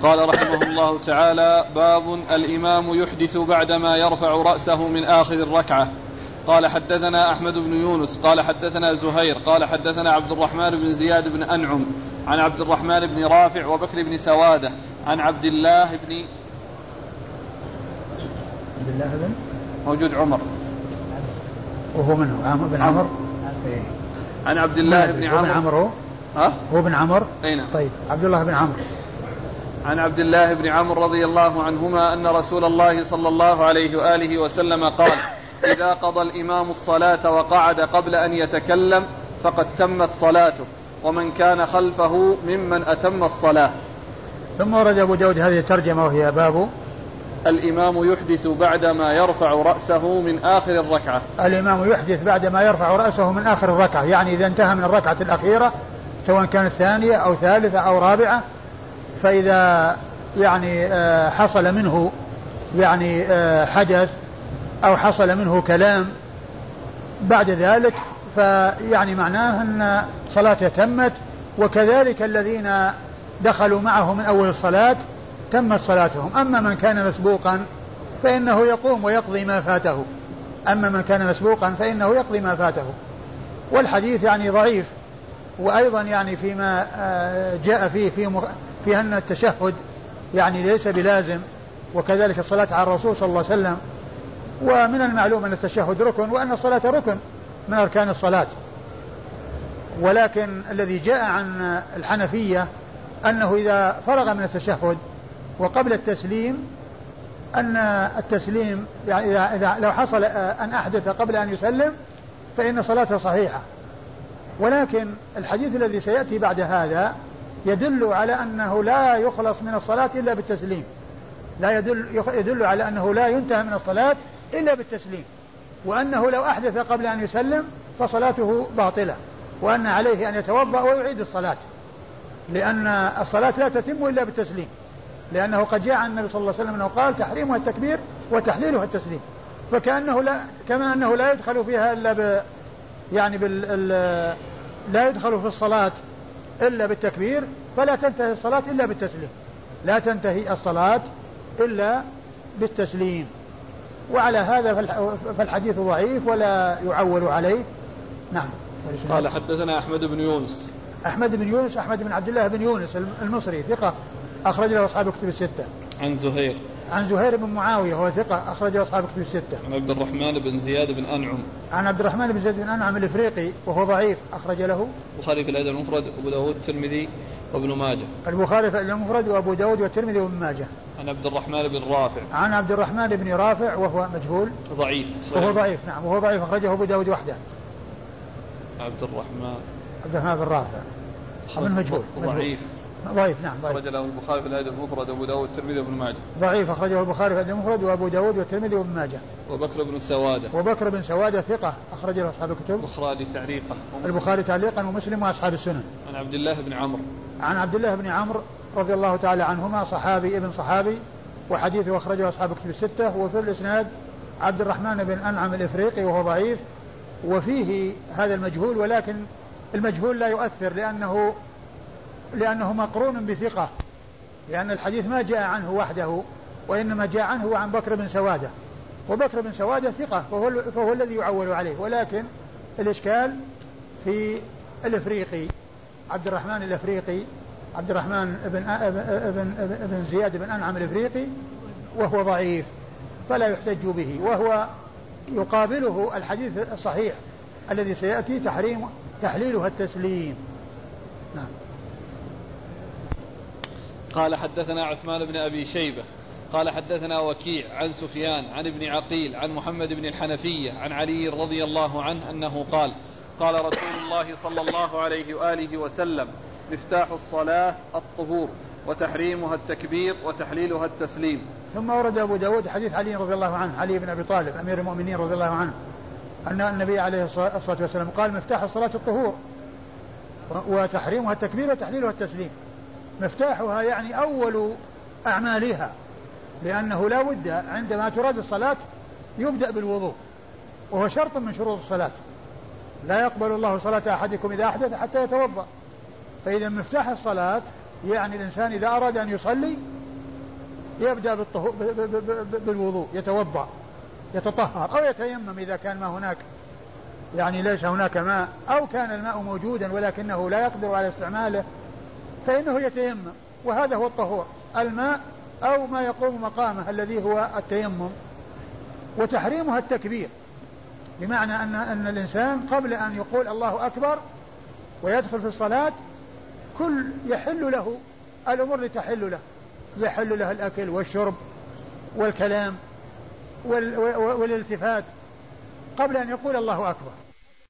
قال رحمه الله تعالى باب الإمام يحدث بعدما يرفع رأسه من آخر الركعة. قال حدثنا أحمد بن يونس قال حدثنا زهير قال حدثنا عبد الرحمن بن زياد بن أنعم عن عبد الرحمن بن رافع وبكر بن سوادة عن عبد الله بن عبد الله بن؟ موجود عمر. وهو من هو بن عمر. إيه. عن عبد الله بن عمر بن عمر. ها؟ هو بن عمر؟ أي نعم. طيب عبد الله بن عمرو عن عبد الله بن عمرو رضي الله عنهما أن رسول الله صلى الله عليه وآله وسلم قال إذا قضى الإمام الصلاة وقعد قبل أن يتكلم فقد تمت صلاته ومن كان خلفه ممن أتم الصلاة. ثم ورد أبو داود هذه الترجمة وهي باب الإمام يحدث بعدما يرفع رأسه من آخر الركعة. الإمام يحدث بعدما يرفع رأسه من آخر الركعة يعني إذا انتهى من الركعة الأخيرة سواء كانت ثانية أو ثالثة أو رابعة فإذا يعني آه، حصل منه يعني آه، حدث أو حصل منه كلام بعد ذلك فيعني معناه أن صلاته تمت وكذلك الذين دخلوا معه من أول الصلاة تمت صلاتهم. أما من كان مسبوقا فإنه يقوم ويقضي ما فاته. أما من كان مسبوقا فإنه يقضي ما فاته. والحديث يعني ضعيف وأيضا يعني فيما آه، جاء فيه في, في أن التشهد يعني ليس بلازم وكذلك الصلاة على الرسول صلى الله عليه وسلم ومن المعلوم أن التشهد ركن وأن الصلاة ركن من أركان الصلاة. ولكن الذي جاء عن الحنفية أنه إذا فرغ من التشهد وقبل التسليم أن التسليم يعني إذا, إذا لو حصل أن أحدث قبل أن يسلم فإن صلاته صحيحة. ولكن الحديث الذي سيأتي بعد هذا يدل على أنه لا يخلص من الصلاة إلا بالتسليم. لا يدل, يدل على أنه لا ينتهى من الصلاة إلا بالتسليم. وأنه لو أحدث قبل أن يسلم فصلاته باطلة وأن عليه أن يتوضأ ويعيد الصلاة. لأن الصلاة لا تتم إلا بالتسليم. لأنه قد جاء عن النبي صلى الله عليه وسلم أنه قال تحريمها التكبير وتحليلها التسليم. فكأنه لا كما أنه لا يدخل فيها إلا ب يعني بال لا يدخل في الصلاة إلا بالتكبير فلا تنتهي الصلاة إلا بالتسليم. لا تنتهي الصلاة إلا بالتسليم. وعلى هذا فالحديث ضعيف ولا يعول عليه نعم قال حدثنا أحمد بن يونس أحمد بن يونس أحمد بن عبد الله بن يونس المصري ثقة أخرج له أصحاب الكتب الستة. عن زهير. عن زهير بن معاوية هو ثقة أخرج له أصحاب الكتب الستة. عن عبد الرحمن بن زياد بن أنعم. عن عبد الرحمن بن زياد بن أنعم الإفريقي وهو ضعيف أخرج له. البخاري في الأدب المفرد وأبو داود الترمذي وابن ماجه. البخاري في المفرد وأبو داود والترمذي وابن ماجه. عن عبد الرحمن بن رافع. عن عبد الرحمن بن رافع وهو مجهول. ضعيف. وهو ضعيف نعم وهو ضعيف أخرجه أبو داود وحده. عبد الرحمن. عبد الرحمن بن رافع. من مجهول. ضعيف. ضعيف نعم ضعيف أخرج له البخاري في الأدب المفرد وأبو داود والترمذي وابن ماجه ضعيف أخرجه البخاري في الأدب المفرد وأبو داود والترمذي وابن ماجه وبكر بن سوادة وبكر بن سوادة ثقة أخرج له أصحاب الكتب البخاري تعليقا البخاري تعليقا ومسلم وأصحاب السنن عن عبد الله بن عمرو عن عبد الله بن عمرو رضي الله تعالى عنهما صحابي ابن صحابي وحديثه أخرجه أصحاب الكتب الستة وفي الإسناد عبد الرحمن بن أنعم الإفريقي وهو ضعيف وفيه هذا المجهول ولكن المجهول لا يؤثر لأنه لأنه مقرون بثقة لأن الحديث ما جاء عنه وحده وإنما جاء عنه عن بكر بن سوادة وبكر بن سوادة ثقة فهو, فهو الذي يعول عليه ولكن الإشكال في الإفريقي عبد الرحمن الإفريقي عبد الرحمن بن, ابن, ابن زياد بن أنعم الإفريقي وهو ضعيف فلا يحتج به وهو يقابله الحديث الصحيح الذي سيأتي تحريم تحليلها التسليم. نعم. قال حدثنا عثمان بن أبي شيبة قال حدثنا وكيع عن سفيان عن ابن عقيل عن محمد بن الحنفية عن علي رضي الله عنه أنه قال قال رسول الله صلى الله عليه وآله وسلم مفتاح الصلاة الطهور وتحريمها التكبير وتحليلها التسليم. ثم ورد أبو داود حديث علي رضي الله عنه علي بن أبي طالب أمير المؤمنين رضي الله عنه أن النبي عليه الصلاة والسلام قال مفتاح الصلاة الطهور وتحريمها التكبير وتحليلها التسليم. مفتاحها يعني أول أعمالها لأنه لا بد عندما تراد الصلاة يبدأ بالوضوء وهو شرط من شروط الصلاة. لا يقبل الله صلاة أحدكم إذا أحدث حتى يتوضأ. فإذا مفتاح الصلاة يعني الإنسان إذا أراد أن يصلي يبدأ بالوضوء يتوضأ يتطهر أو يتيمم إذا كان ما هناك يعني ليس هناك ماء أو كان الماء موجودا ولكنه لا يقدر على استعماله فإنه يتيمم. وهذا هو الطهور الماء أو ما يقوم مقامه الذي هو التيمم. وتحريمها التكبير. بمعنى أن أن الإنسان قبل أن يقول الله أكبر ويدخل في الصلاة كل يحل له الأمور اللي تحل له. يحل له الأكل والشرب والكلام والالتفات قبل أن يقول الله أكبر.